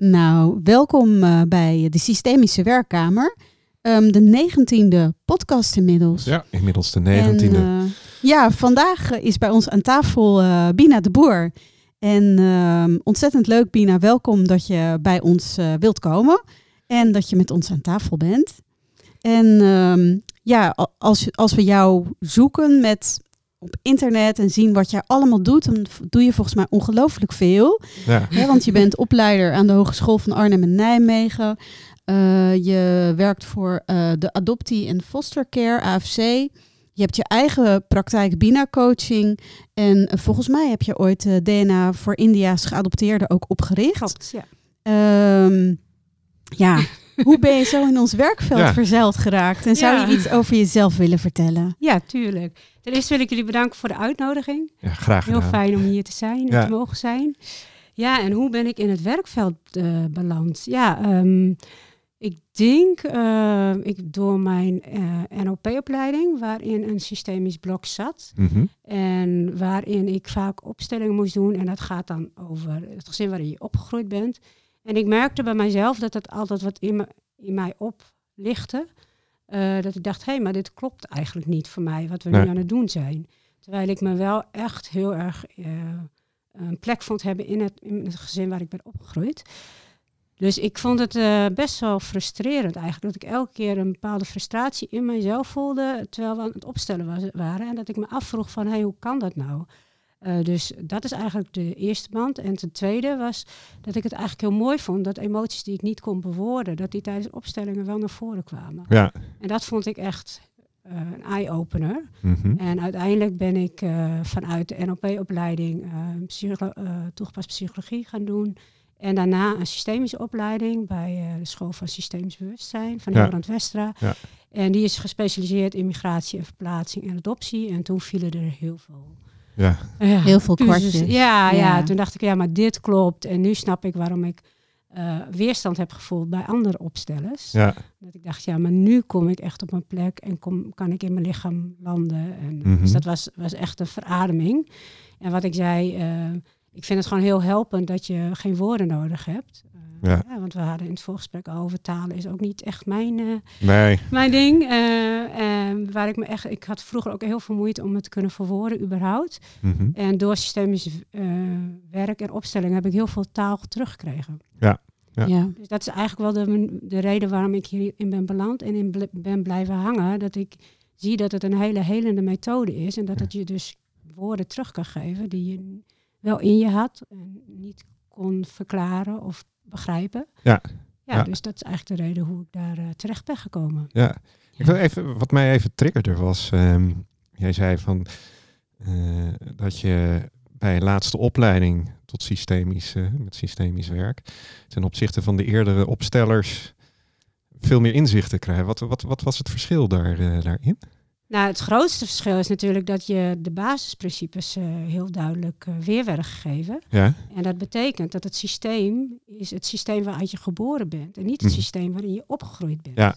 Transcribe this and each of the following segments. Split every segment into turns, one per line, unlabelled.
Nou, welkom uh, bij de Systemische Werkkamer. Um, de negentiende podcast inmiddels.
Ja, inmiddels de negentiende. Uh,
ja, vandaag is bij ons aan tafel uh, Bina de Boer. En ehm, ontzettend leuk, Bina. Welkom dat je bij ons wilt komen. En dat je met ons aan tafel bent. En um, ja, als, als we jou zoeken met op internet en zien wat jij allemaal doet, dan doe je volgens mij ongelooflijk veel. Ja. want je bent opleider aan de Hogeschool van Arnhem en Nijmegen. Uh, je werkt voor uh, de Adoptie en Foster Care, AFC. Je hebt je eigen praktijk Bina Coaching. En uh, volgens mij heb je ooit DNA voor India's geadopteerden ook opgericht.
Klopt, ja.
Um, ja, hoe ben je zo in ons werkveld ja. verzeild geraakt? En zou je iets over jezelf willen vertellen?
Ja, tuurlijk. Ten eerste wil ik jullie bedanken voor de uitnodiging.
Ja, graag
Heel fijn om hier te zijn en te mogen zijn. Ja, en hoe ben ik in het werkveld uh, beland? Ja, um, ik denk uh, ik door mijn uh, NLP-opleiding, waarin een systemisch blok zat. Mm -hmm. En waarin ik vaak opstellingen moest doen. En dat gaat dan over het gezin waarin je opgegroeid bent. En ik merkte bij mijzelf dat het altijd wat in, me, in mij oplichtte. Uh, dat ik dacht, hé, hey, maar dit klopt eigenlijk niet voor mij, wat we nu aan het doen zijn. Terwijl ik me wel echt heel erg uh, een plek vond hebben in het, in het gezin waar ik ben opgegroeid. Dus ik vond het uh, best wel frustrerend eigenlijk. Dat ik elke keer een bepaalde frustratie in mijzelf voelde. Terwijl we aan het opstellen was, waren. En dat ik me afvroeg van, hé, hey, hoe kan dat nou? Uh, dus dat is eigenlijk de eerste band. En ten tweede was dat ik het eigenlijk heel mooi vond dat emoties die ik niet kon bewoorden, dat die tijdens opstellingen wel naar voren kwamen.
Ja.
En dat vond ik echt uh, een eye-opener. Mm -hmm. En uiteindelijk ben ik uh, vanuit de NLP-opleiding psycholo toegepast psychologie gaan doen. En daarna een systemische opleiding bij de School van Systemisch Bewustzijn van ja. Westra. Ja. En die is gespecialiseerd in migratie en verplaatsing en adoptie. En toen vielen er heel veel
ja.
ja. Heel veel kwartjes.
Ja, ja, ja, toen dacht ik, ja, maar dit klopt. En nu snap ik waarom ik uh, weerstand heb gevoeld bij andere opstellers.
Ja.
Dat ik dacht, ja, maar nu kom ik echt op mijn plek en kom, kan ik in mijn lichaam landen. En, mm -hmm. Dus dat was, was echt een verademing. En wat ik zei, uh, ik vind het gewoon heel helpend dat je geen woorden nodig hebt.
Ja.
ja. want we hadden in het voorgesprek over talen is ook niet echt mijn, uh,
nee.
mijn ding. Uh, waar ik me echt, ik had vroeger ook heel veel moeite om het te kunnen verwoorden überhaupt.
Mm -hmm.
En door systemisch uh, werk en opstelling heb ik heel veel taal teruggekregen.
Ja. Ja.
ja.
Dus dat is eigenlijk wel de, de reden waarom ik hierin ben beland en in ben blijven hangen. Dat ik zie dat het een hele helende methode is en dat het je dus woorden terug kan geven die je wel in je had en niet kon verklaren of begrijpen.
Ja.
Ja, ja. dus dat is eigenlijk de reden hoe ik daar uh, terecht ben gekomen.
Ja. Ik wil even, wat mij even triggerde was, um, jij zei van uh, dat je bij een laatste opleiding tot systemisch, uh, met systemisch werk, ten opzichte van de eerdere opstellers, veel meer inzichten krijgen. Wat, wat, wat was het verschil daar, daarin?
Nou, het grootste verschil is natuurlijk dat je de basisprincipes uh, heel duidelijk uh, weer werden gegeven.
Ja.
En dat betekent dat het systeem is het systeem waaruit je geboren bent en niet het
Mhm.
systeem waarin je opgegroeid bent.
Ja.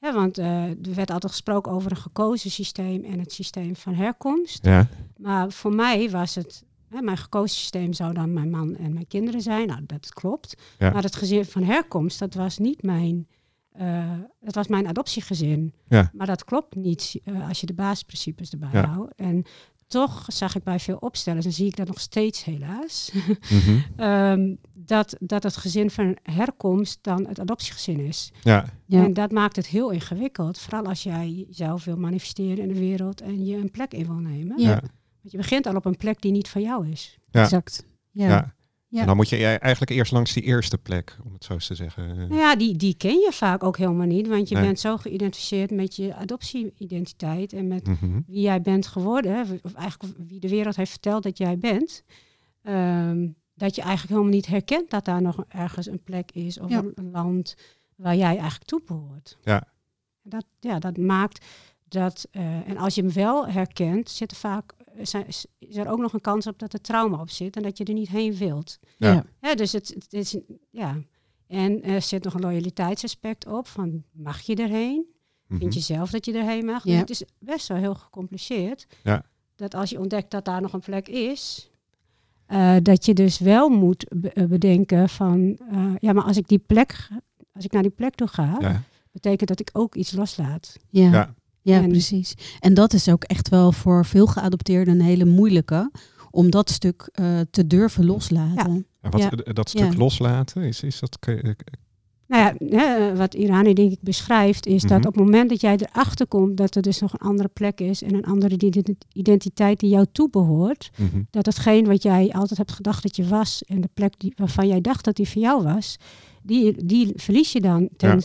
Ja, want uh, er werd altijd gesproken over een gekozen systeem en het systeem van herkomst.
Ja.
Maar voor mij was het, hè, mijn gekozen systeem zou dan mijn man en mijn kinderen zijn. Nou, dat klopt.
Ja.
Maar het gezin van herkomst, dat was niet mijn, uh, dat was mijn adoptiegezin.
Ja.
Maar dat klopt niet uh, als je de basisprincipes erbij
Ja.
houdt. En toch zag ik bij veel opstellers, en zie ik dat nog steeds helaas,
Mhm.
um, dat, dat het gezin van herkomst dan het adoptiegezin is.
Ja.
Ja.
En dat maakt het heel ingewikkeld. Vooral als jij jezelf wil manifesteren in de wereld en je een plek in wil nemen.
Ja.
Ja.
Want je begint al op een plek die niet van jou is.
Ja.
Exact. Ja.
Ja. En dan moet je eigenlijk eerst langs die eerste plek, om het zo eens te zeggen.
Nou ja, die, die ken je vaak ook helemaal niet. Want je
Nee.
bent zo geïdentificeerd met je adoptie-identiteit en met
Mhm.
wie jij bent geworden. Of eigenlijk wie de wereld heeft verteld dat jij bent. ehm, dat je eigenlijk helemaal niet herkent dat daar nog ergens een plek is of
Ja.
een, een land waar jij eigenlijk toe behoort.
Ja.
Dat, ja, dat maakt dat, eh, en als je hem wel herkent, zit er vaak, zijn, is er ook nog een kans op dat er trauma op zit en dat je er niet heen wilt.
Ja.
Dus het, het is, ja. En er zit nog een loyaliteitsaspect op van mag je erheen?
Mhm.
Vind je zelf dat je erheen mag?
Ja.
Dus het is best wel heel gecompliceerd.
Ja.
Dat als je ontdekt dat daar nog een plek is, Uh, dat je dus wel moet be bedenken van, uh, ja, maar als ik die plek, als ik naar die plek toe ga, ja. betekent dat ik ook iets loslaat.
Ja. ja. Ja, en, precies. En dat is ook echt wel voor veel geadopteerden een hele moeilijke, om dat stuk uh, te durven loslaten.
Ja. wat, Dat stuk loslaten, is, is dat,
nou ja, wat Irani denk ik beschrijft, is dat mhm. op het moment dat jij erachter komt dat er dus nog een andere plek is en een andere identiteit die jou toebehoort, mm dat hetgeen wat jij altijd hebt gedacht dat je was en de plek die, waarvan jij dacht dat die voor jou was, die, die verlies je dan ten,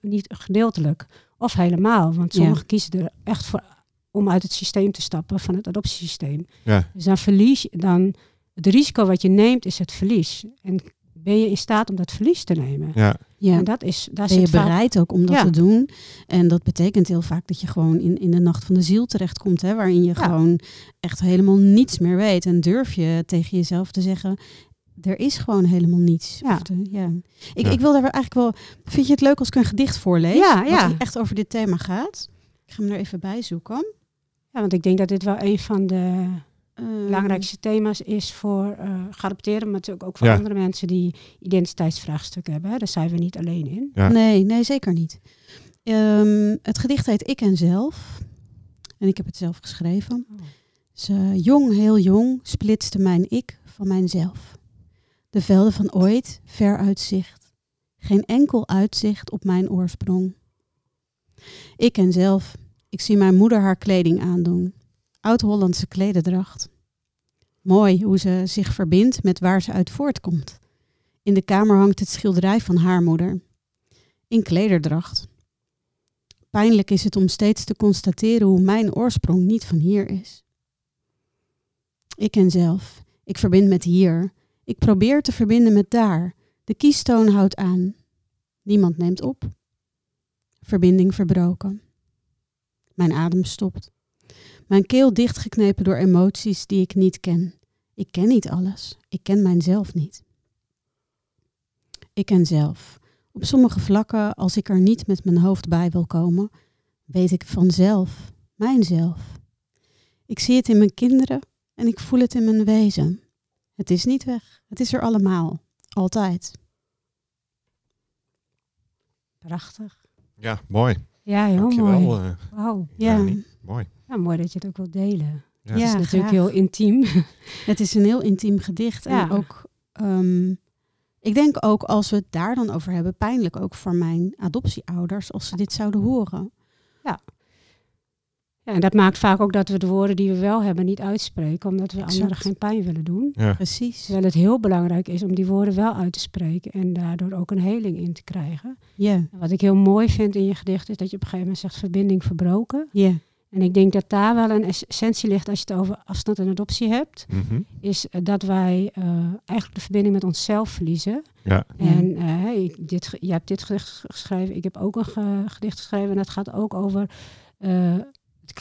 niet gedeeltelijk of helemaal. Want sommigen kiezen er echt voor om uit het systeem te stappen van het adoptiesysteem. Ja. Dus dan verlies je dan het risico wat je neemt is het verlies. En ben je in staat om dat verlies te nemen?
Ja.
Ja. En dat is, daar ben je bereid ook om dat te doen? En dat betekent heel vaak dat je gewoon in, in de nacht van de ziel terechtkomt, hè, waarin je gewoon echt helemaal niets meer weet. En durf je tegen jezelf te zeggen, er is gewoon helemaal niets. Ja. ja. Ik, ik wil daar eigenlijk wel. Vind je het leuk als ik een gedicht voorlees?
Ja, ja.
Wat echt over dit thema gaat. Ik ga hem er even bij zoeken.
Ja, want ik denk dat dit wel een van de uh, belangrijkste thema's is voor uh, geadopteerden, maar natuurlijk ook voor andere mensen die identiteitsvraagstukken hebben. Hè. Daar zijn we niet alleen in.
Nee, nee, zeker niet. Um, het gedicht heet Ik en Zelf. En ik heb het zelf geschreven. Oh. Dus, uh, jong, heel jong, splitste mijn ik van mijzelf. De velden van ooit, ver uitzicht. Geen enkel uitzicht op mijn oorsprong. Ik en zelf, ik zie mijn moeder haar kleding aandoen oud-Hollandse klededracht. Mooi hoe ze zich verbindt met waar ze uit voortkomt. In de kamer hangt het schilderij van haar moeder. In klederdracht. Pijnlijk is het om steeds te constateren hoe mijn oorsprong niet van hier is. Ik ken zelf. Ik verbind met hier. Ik probeer te verbinden met daar. De kiestoon houdt aan. Niemand neemt op. Verbinding verbroken. Mijn adem stopt. Mijn keel dichtgeknepen door emoties die ik niet ken. Ik ken niet alles. Ik ken mijzelf niet. Ik ken zelf. Op sommige vlakken, als ik er niet met mijn hoofd bij wil komen, weet ik vanzelf, mijnzelf. Ik zie het in mijn kinderen en ik voel het in mijn wezen. Het is niet weg. Het is er allemaal. Altijd.
Prachtig.
Ja, mooi.
Ja, heel
Dankjewel,
mooi.
Uh,
Wauw.
Ja.
Mooi.
Ja, mooi dat je het ook wilt delen.
Ja,
het is natuurlijk heel intiem.
Het is een heel intiem gedicht. En ook, um, ik denk ook als we het daar dan over hebben, pijnlijk ook voor mijn adoptieouders, als ze dit zouden horen.
Ja. Ja, en dat maakt vaak ook dat we de woorden die we wel hebben niet uitspreken, omdat we exact. anderen geen pijn willen doen.
Ja.
Precies.
Terwijl het heel belangrijk is om die woorden wel uit te spreken en daardoor ook een heling in te krijgen.
Ja.
Wat ik heel mooi vind in je gedicht is dat je op een gegeven moment zegt verbinding verbroken.
Ja.
En ik denk dat daar wel een essentie ligt als je het over afstand en adoptie hebt.
Mhm.
Is eh, dat wij uh, eigenlijk de verbinding met onszelf verliezen.
Ja.
En uh, ik, dit, je hebt dit gedicht geschreven, ik heb ook een ge gedicht geschreven. En dat gaat ook over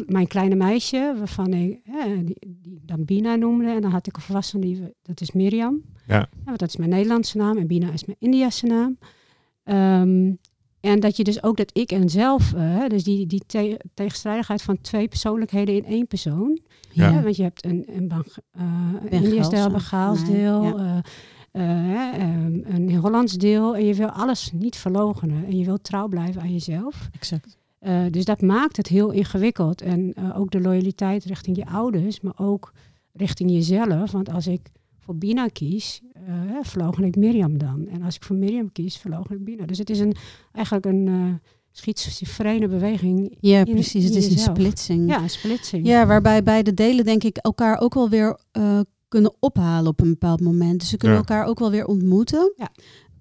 mijn kleine meisje, waarvan ik die, die dan Bina noemde. En dan had ik een volwassene, die, dat is Mirjam.
Ja.
ja dat is mijn Nederlandse naam en Bina is mijn Indiase naam. Um, en dat je dus ook dat ik en zelf, uh, dus die, die te tegenstrijdigheid van twee persoonlijkheden in één persoon.
Ja.
ja want je hebt een, een, uh, een deel, een Begaals deel, ja. uh, een Hollands deel. En je wil alles niet verlogenen. En je wilt trouw blijven aan jezelf.
Exact.
Dus dat maakt het heel ingewikkeld. En ook de loyaliteit richting je ouders, maar ook richting jezelf. Want als ik voor Bina kies, uh, verlogen ik Mirjam dan. En als ik voor Mirjam kies, verlogen ik Bina. Dus het is een, eigenlijk een uh, schizofrene beweging.
Ja, in, precies. Het is een splitsing.
Ja, een splitsing.
Ja, waarbij beide delen denk ik elkaar ook wel weer uh, kunnen ophalen op een bepaald moment. Dus ze kunnen ja. elkaar ook wel weer ontmoeten.
Ja.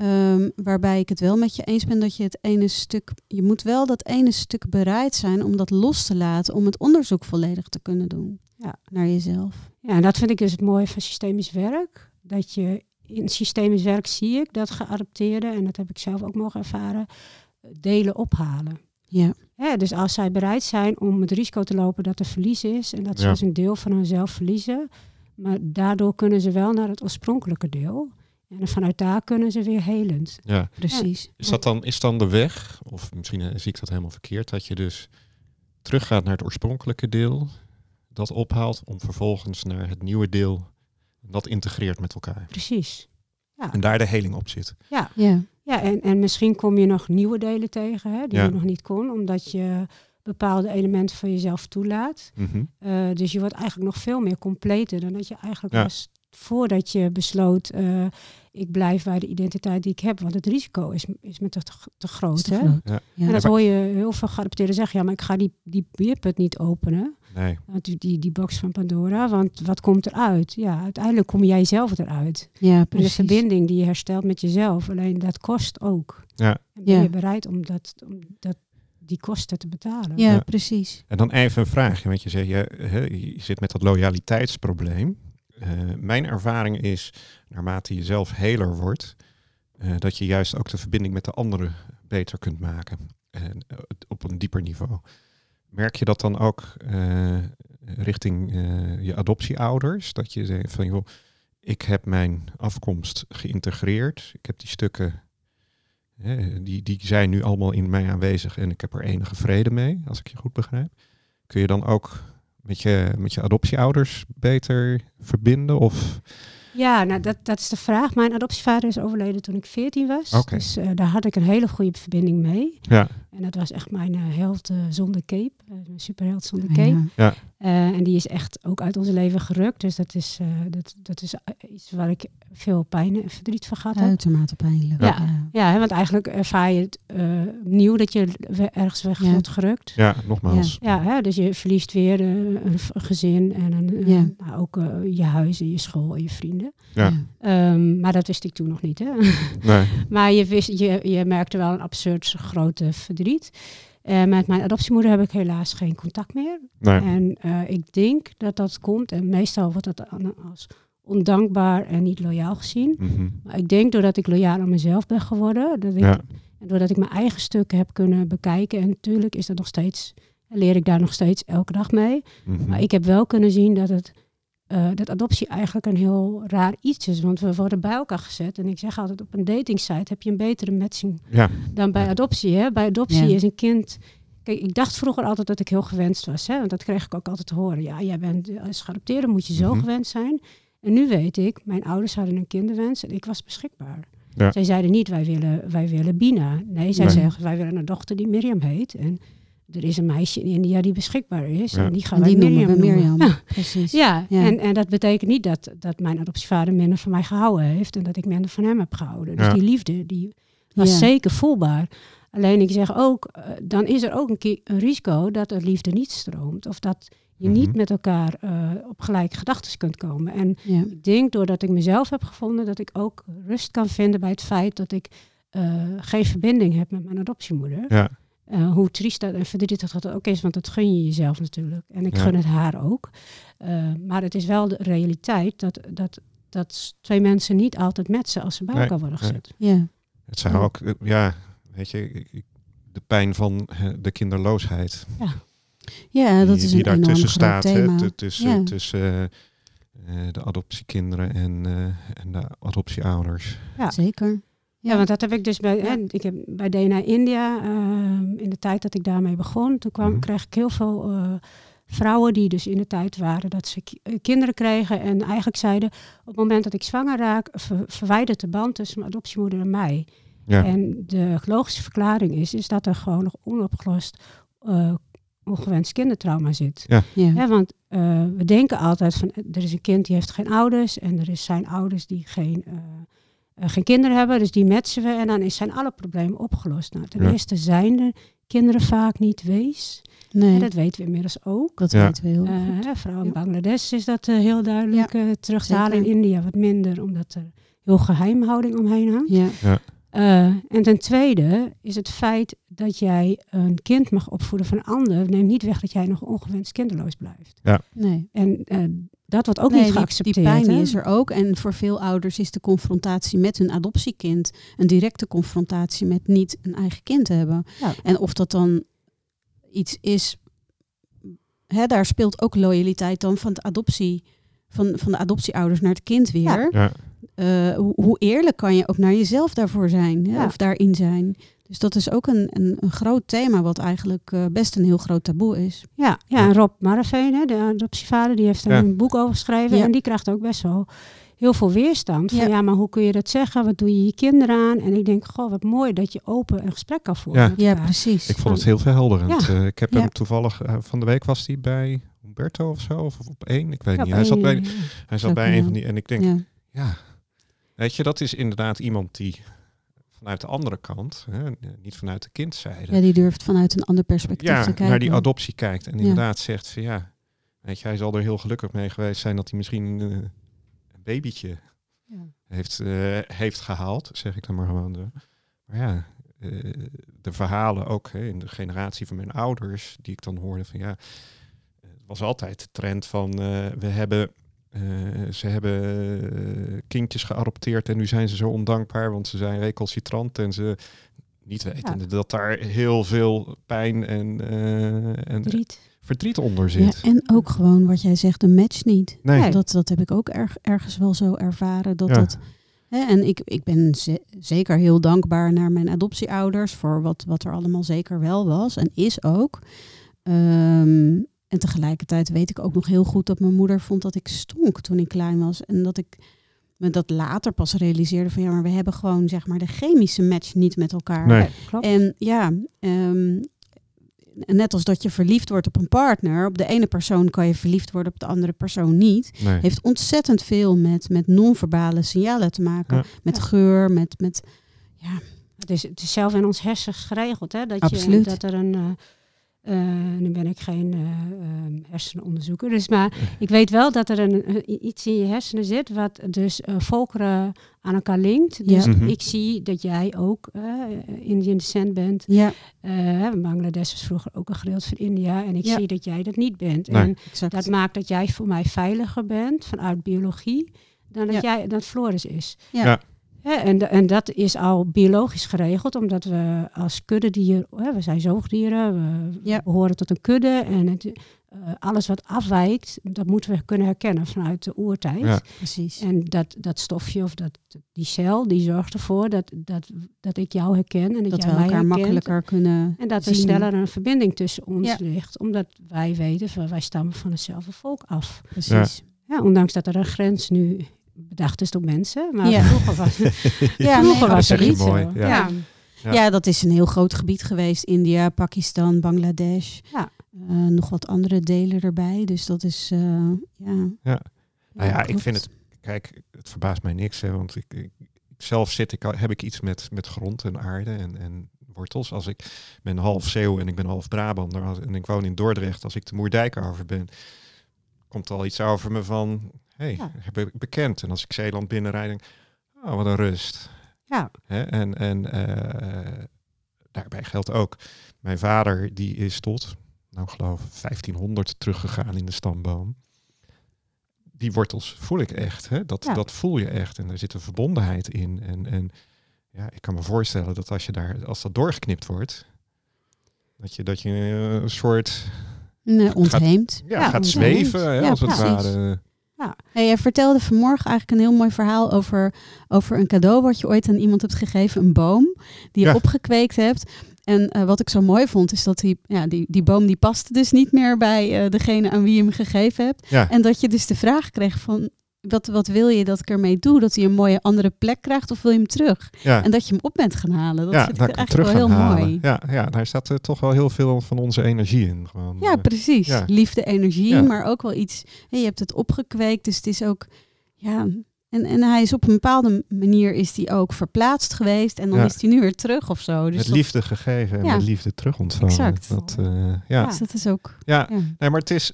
Um, waarbij ik het wel met je eens ben dat je het ene stuk, je moet wel dat ene stuk bereid zijn om dat los te laten, om het onderzoek volledig te kunnen doen
ja.
naar jezelf.
Ja, en dat vind ik dus het mooie van systemisch werk. Dat je in systemisch werk zie ik dat geadopteerden, en dat heb ik zelf ook mogen ervaren, delen ophalen.
Ja.
ja. dus als zij bereid zijn om het risico te lopen dat er verlies is en dat ze
Ja.
dus een deel van hunzelf verliezen, maar daardoor kunnen ze wel naar het oorspronkelijke deel. En vanuit daar kunnen ze weer helend.
Ja.
Precies.
Is dat dan, is dan de weg, of misschien eh, zie ik dat helemaal verkeerd, dat je dus teruggaat naar het oorspronkelijke deel, dat ophaalt om vervolgens naar het nieuwe deel Dat integreert met elkaar.
Precies. Ja.
En daar de heling op zit.
Ja,
Ja.
ja en, en misschien kom je nog nieuwe delen tegen hè, die
Ja.
je nog niet kon, omdat je bepaalde elementen van jezelf toelaat.
Mhm.
Eh, dus je wordt eigenlijk nog veel meer completer dan dat je eigenlijk
Ja.
was voordat je besloot, eh, ik blijf bij de identiteit die ik heb. Want het risico is, is me te, te groot. Hè?
Ja.
Ja.
En dat hoor je heel veel geadopteerden zeggen. Ja, maar ik ga die, die beerput niet openen.
Nee.
Want die, die, die box van Pandora. Want wat komt eruit? Ja, uiteindelijk kom jij zelf eruit.
Ja,
En de
precies.
verbinding die je herstelt met jezelf. Alleen dat kost ook.
Ja.
En ben
Ja.
je bereid om, dat, om dat, die kosten te betalen?
Ja,
Ja.
precies.
En dan even een vraagje, want je zegt, je, hè, je zit met dat loyaliteitsprobleem. Eh, mijn ervaring is, naarmate je zelf heler wordt, eh, dat je juist ook de verbinding met de anderen beter kunt maken. En eh, op een dieper niveau. Merk je dat dan ook richting je adoptieouders? Dat je zegt van, ik heb mijn afkomst geïntegreerd. Ik heb die stukken, die, die zijn nu allemaal in mij aanwezig en ik heb er enige vrede mee, als ik je goed begrijp. Kun je dan ook met je, met je adoptieouders beter verbinden? Of
Ja, nou dat, dat is de vraag. Mijn adoptievader is overleden toen ik 14 was.
Oké.
Dus eh, daar had ik een hele goede verbinding mee.
ja,
En dat was echt mijn eh, held eh, zonder cape. mijn superheld zonder cape.
ja.
En die is echt ook uit ons leven gerukt. Dus dat is, eh, dat, dat is eh, iets waar ik veel pijn en verdriet van gehad heb.
Uitermate pijnlijk.
Ja. Ja, hè, want eigenlijk ervaar je het eh, nieuw dat je ergens weg
Ja.
wordt gerukt.
ja, nogmaals.
Ja, hè, dus je verliest weer eh, een, gezin en een, eh,
Ja.
nou, ook eh, je huis en je school en je vrienden.
Ja.
Ehm, maar dat wist ik toen nog niet. Hè?
Nee.
maar je, wist, je, je merkte wel een absurd grote verdriet. En met mijn adoptiemoeder heb ik helaas geen contact meer.
Nee.
En eh, ik denk dat dat komt. En meestal wordt dat als ondankbaar en niet loyaal gezien.
Mhm.
Maar ik denk doordat ik loyaal aan mezelf ben geworden. Dat ik,
Ja.
En doordat ik mijn eigen stukken heb kunnen bekijken. En natuurlijk is dat nog steeds, leer ik daar nog steeds elke dag mee.
Mhm.
Maar ik heb wel kunnen zien dat, het, eh, dat adoptie eigenlijk een heel raar iets is. Want we worden bij elkaar gezet. En ik zeg altijd, op een datingsite heb je een betere matching
Ja,
dan bij adoptie. Hè? Bij adoptie
Ja.
is een kind... Kijk, ik dacht vroeger altijd dat ik heel gewenst was. Hè? Want dat kreeg ik ook altijd te horen. Ja, jij bent als geadopteerde moet je zo
Mhm.
gewend zijn. En nu weet ik, mijn ouders hadden een kinderwens en ik was beschikbaar.
Ja.
Zij zeiden niet, wij willen, wij willen Bina. Nee, zij
Nee.
zeggen, wij willen een dochter die Mirjam heet. En er is een meisje in India die beschikbaar is.
Ja.
En die gaan
En
wij
die noemen
Mirjam
we
noemen.
Mirjam.
Ja.
Precies.
Ja,
Ja.
En, en dat betekent niet dat, dat mijn adoptievader minder van mij gehouden heeft en dat ik minder van hem heb gehouden. Dus
Ja.
die liefde, die was
Ja.
zeker voelbaar. Alleen ik zeg ook, eh, dan is er ook een, keer een risico dat de liefde niet stroomt. Of dat je
Mhm.
niet met elkaar eh, op gelijke gedachten kunt komen. En
Ja.
ik denk doordat ik mezelf heb gevonden, dat ik ook rust kan vinden bij het feit dat ik eh, geen verbinding heb met mijn adoptiemoeder.
ja,
Eh, hoe triest dat en verdrietig dat ook is, want dat gun je jezelf natuurlijk. En ik
Ja.
gun het haar ook. Eh, maar het is wel de realiteit dat, dat, dat twee mensen niet altijd metsen als ze bij
Nee,
elkaar worden
nee.
gezet.
Ja.
het zou
Ja.
ook, eh, ja, weet je, de pijn van de kinderloosheid.
ja, dat
die,
is
die daar
enorm
tussen
groot
staat. hè, tussen
Ja.
tussen eh, eh, de adoptiekinderen en, eh, en de adoptieouders.
Ja.
Zeker.
Ja, want dat heb ik dus bij,
Ja.
hè, ik heb bij DNA India, ehm, in de tijd dat ik daarmee begon, toen kwam,
Mhm.
kreeg ik heel veel eh, vrouwen die dus in de tijd waren dat ze ki- eh, kinderen kregen en eigenlijk zeiden, op het moment dat ik zwanger raak, ver- verwijdert de band tussen mijn adoptiemoeder en mij.
Ja,
En de logische verklaring is, is dat er gewoon nog onopgelost eh, ongewenst kindertrauma zit.
Ja.
Hè, want eh, we denken altijd van er is een kind die heeft geen ouders en er is zijn ouders die geen, geen kinderen hebben, dus die matchen we en dan is zijn alle problemen opgelost. Nou, ten
Ja.
eerste zijn de kinderen vaak niet wees.
Nee,
En dat weten we inmiddels ook.
dat
Ja.
weten we heel
Eh,
goed.
hè, vooral in
Ja.
Bangladesh is dat eh, heel duidelijk eh, terug te halen. In. India wat minder, omdat er heel geheimhouding omheen hangt.
Ja.
Eh, en ten tweede is het feit dat jij een kind mag opvoeden van een ander, neemt niet weg dat jij nog ongewenst kinderloos blijft.
Nee.
En eh, dat wordt ook
Nee,
niet geaccepteerd.
Die pijn
hè?
is er ook. En voor veel ouders is de confrontatie met hun adoptiekind een directe confrontatie met niet een eigen kind hebben.
Ja.
En of dat dan iets is, hè, daar speelt ook loyaliteit dan van de adoptie, van, van de adoptieouders naar het kind weer.
ja,
eh, hoe, hoe eerlijk kan je ook naar jezelf daarvoor zijn? Hè?
Ja.
Of daarin zijn? Dus dat is ook een, een, een groot thema wat eigenlijk eh, best een heel groot taboe is.
Ja, ja, en Rob Marraveen, hè, de adoptievader, die heeft er
Ja.
een boek over geschreven.
Ja.
En die krijgt ook best wel heel veel weerstand. Van
Ja.
ja. maar hoe kun je dat zeggen? Wat doe je je kinderen aan? En ik denk, goh, wat mooi dat je open een gesprek kan voeren
Ja.
met
Ja,
elkaar.
precies.
Ik vond het heel verhelderend.
Ja.
Eh, ik heb
Ja.
hem toevallig, eh, van de week was hij bij Humberto of zo, of op één, ik weet
Ja,
niet. Hij zat bij,
een-
hij zat
Zou
bij een van die, en ik denk, ja.
Ja.
weet je, dat is inderdaad iemand die vanuit de andere kant, hè, niet vanuit de kindzijde,
ja, die durft vanuit een ander perspectief
ja,
te kijken.
naar die adoptie kijkt en
Ja.
inderdaad zegt van ja, weet je, hij zal er heel gelukkig mee geweest zijn dat hij misschien eh, een babytje
Ja.
heeft, eh, heeft gehaald, zeg ik dan maar gewoon. zo. Maar ja, eh, de verhalen ook hè, in de generatie van mijn ouders, die ik dan hoorde van ja, het was altijd de trend van we hebben, eh, ze hebben eh, kindjes geadopteerd en nu zijn ze zo ondankbaar, want ze zijn recalcitrant en ze niet weten dat daar heel veel pijn en, eh, en
Verdriet.
verdriet onder
Ja,
zit.
en ook gewoon wat jij zegt, de match niet.
Nee.
Nee.
Dat, dat heb ik ook erg, ergens wel zo ervaren. Dat
Ja.
dat, hè, en ik, ik ben ze- zeker heel dankbaar naar mijn adoptieouders voor wat, wat er allemaal zeker wel was en is ook. Ehm, en tegelijkertijd weet ik ook nog heel goed dat mijn moeder vond dat ik stonk toen ik klein was. En dat ik me dat later pas realiseerde van ja, maar we hebben gewoon zeg maar de chemische match niet met elkaar.
Nee.
Ja, klopt.
En ja, ehm, net als dat je verliefd wordt op een partner, op de ene persoon kan je verliefd worden, op de andere persoon niet.
Nee.
Heeft ontzettend veel met, met non-verbale signalen te maken.
Ja.
Met
Ja.
geur, met, met
Het is, het is zelf in ons hersens geregeld, hè? Dat,
Absoluut.
Je, dat er een. eh, eh, nu ben ik geen ehm, hersenonderzoeker, dus maar ik weet wel dat er een, iets in je hersenen zit wat dus eh, volkeren aan elkaar linkt. Dus
Ja. Mhm.
ik zie dat jij ook eh Indian descent bent.
ja,
Bangladesh was vroeger ook een gedeelte van India en ik
Ja.
zie dat jij dat niet bent.
Nee.
En
exact.
dat maakt dat jij voor mij veiliger bent vanuit biologie dan dat
Ja.
jij dat Floris is.
Ja.
Ja.
En, en dat is al biologisch geregeld, omdat we als kuddedier, hè, we zijn zoogdieren, we
Ja.
behoren tot een kudde en het, eh, alles wat afwijkt, dat moeten we kunnen herkennen vanuit de oertijd.
Ja.
Precies.
En dat, dat stofje of dat, die cel, die zorgt ervoor dat, dat, dat ik jou herken en dat,
Dat
jij
we
mij
elkaar
herkent.
makkelijker kunnen
En dat er
zien.
sneller een verbinding tussen ons
Ja.
ligt, omdat wij weten van wij stammen van hetzelfde volk af.
Precies.
Ja, ondanks dat er een grens nu bedacht is door mensen, maar
Ja.
vroeger was,
Ja,
vroeger
nee,
was
absoluut.
niet zo.
Mooi, ja.
Ja.
Dat is een heel groot gebied geweest. India, Pakistan, Bangladesh.
Ja.
Eh, nog wat andere delen erbij. Dus dat is, eh, ja.
Ja. Nou ja, ik vind het, kijk, het verbaast mij niks, hè, want ik, ik, zelf zit, ik, heb ik iets met, met grond en aarde en, en wortels. Als ik ben half Zeeuw en ik ben half Brabander en ik woon in Dordrecht, als ik de Moerdijk over ben, komt er al iets over me van, hey,
Ja.
heb ik bekend. En als ik Zeeland binnenrijd, denk oh, wat een rust.
Ja.
En, en eh, daarbij geldt ook, mijn vader die is tot, nou ik geloof 1500 teruggegaan in de stamboom. Die wortels voel ik echt. Hè? Dat,
Ja.
dat voel je echt. En er zit een verbondenheid in. En, en ja, ik kan me voorstellen dat als je daar, als dat doorgeknipt wordt, dat je, dat je eh, een soort
Nee, ontheemd.
ja,
Ja,
gaat zweven, hè,
Ja,
als het.
Hey, jij vertelde vanmorgen eigenlijk een heel mooi verhaal over, over een cadeau wat je ooit aan iemand hebt gegeven, een boom die je
Ja.
opgekweekt hebt. En eh, wat ik zo mooi vond, is dat die, ja, die, die boom die paste dus niet meer bij eh, degene aan wie je hem gegeven hebt.
Ja.
En dat je dus de vraag kreeg van, wat, wat wil je dat ik ermee doe? Dat hij een mooie andere plek krijgt of wil je hem terug?
Ja.
En dat je hem op bent gaan halen. Dat
ja,
vind ik eigenlijk
terug
wel heel
halen.
mooi.
Ja, ja, daar staat eh, toch wel heel veel van onze energie in. Gewoon,
Ja,
eh,
precies.
ja.
Liefde, energie, maar ook wel iets. je hebt het opgekweekt, dus het is ook. Ja, en, en hij is op een bepaalde manier is die ook verplaatst geweest en dan
Ja.
is hij nu weer terug of zo. Dus
met
dat,
liefde gegeven en
Ja.
met liefde terug ontvangen.
Exact.
Dat, eh, ja.
dus dat is ook.
Ja.
Ja.
Nee, maar het is,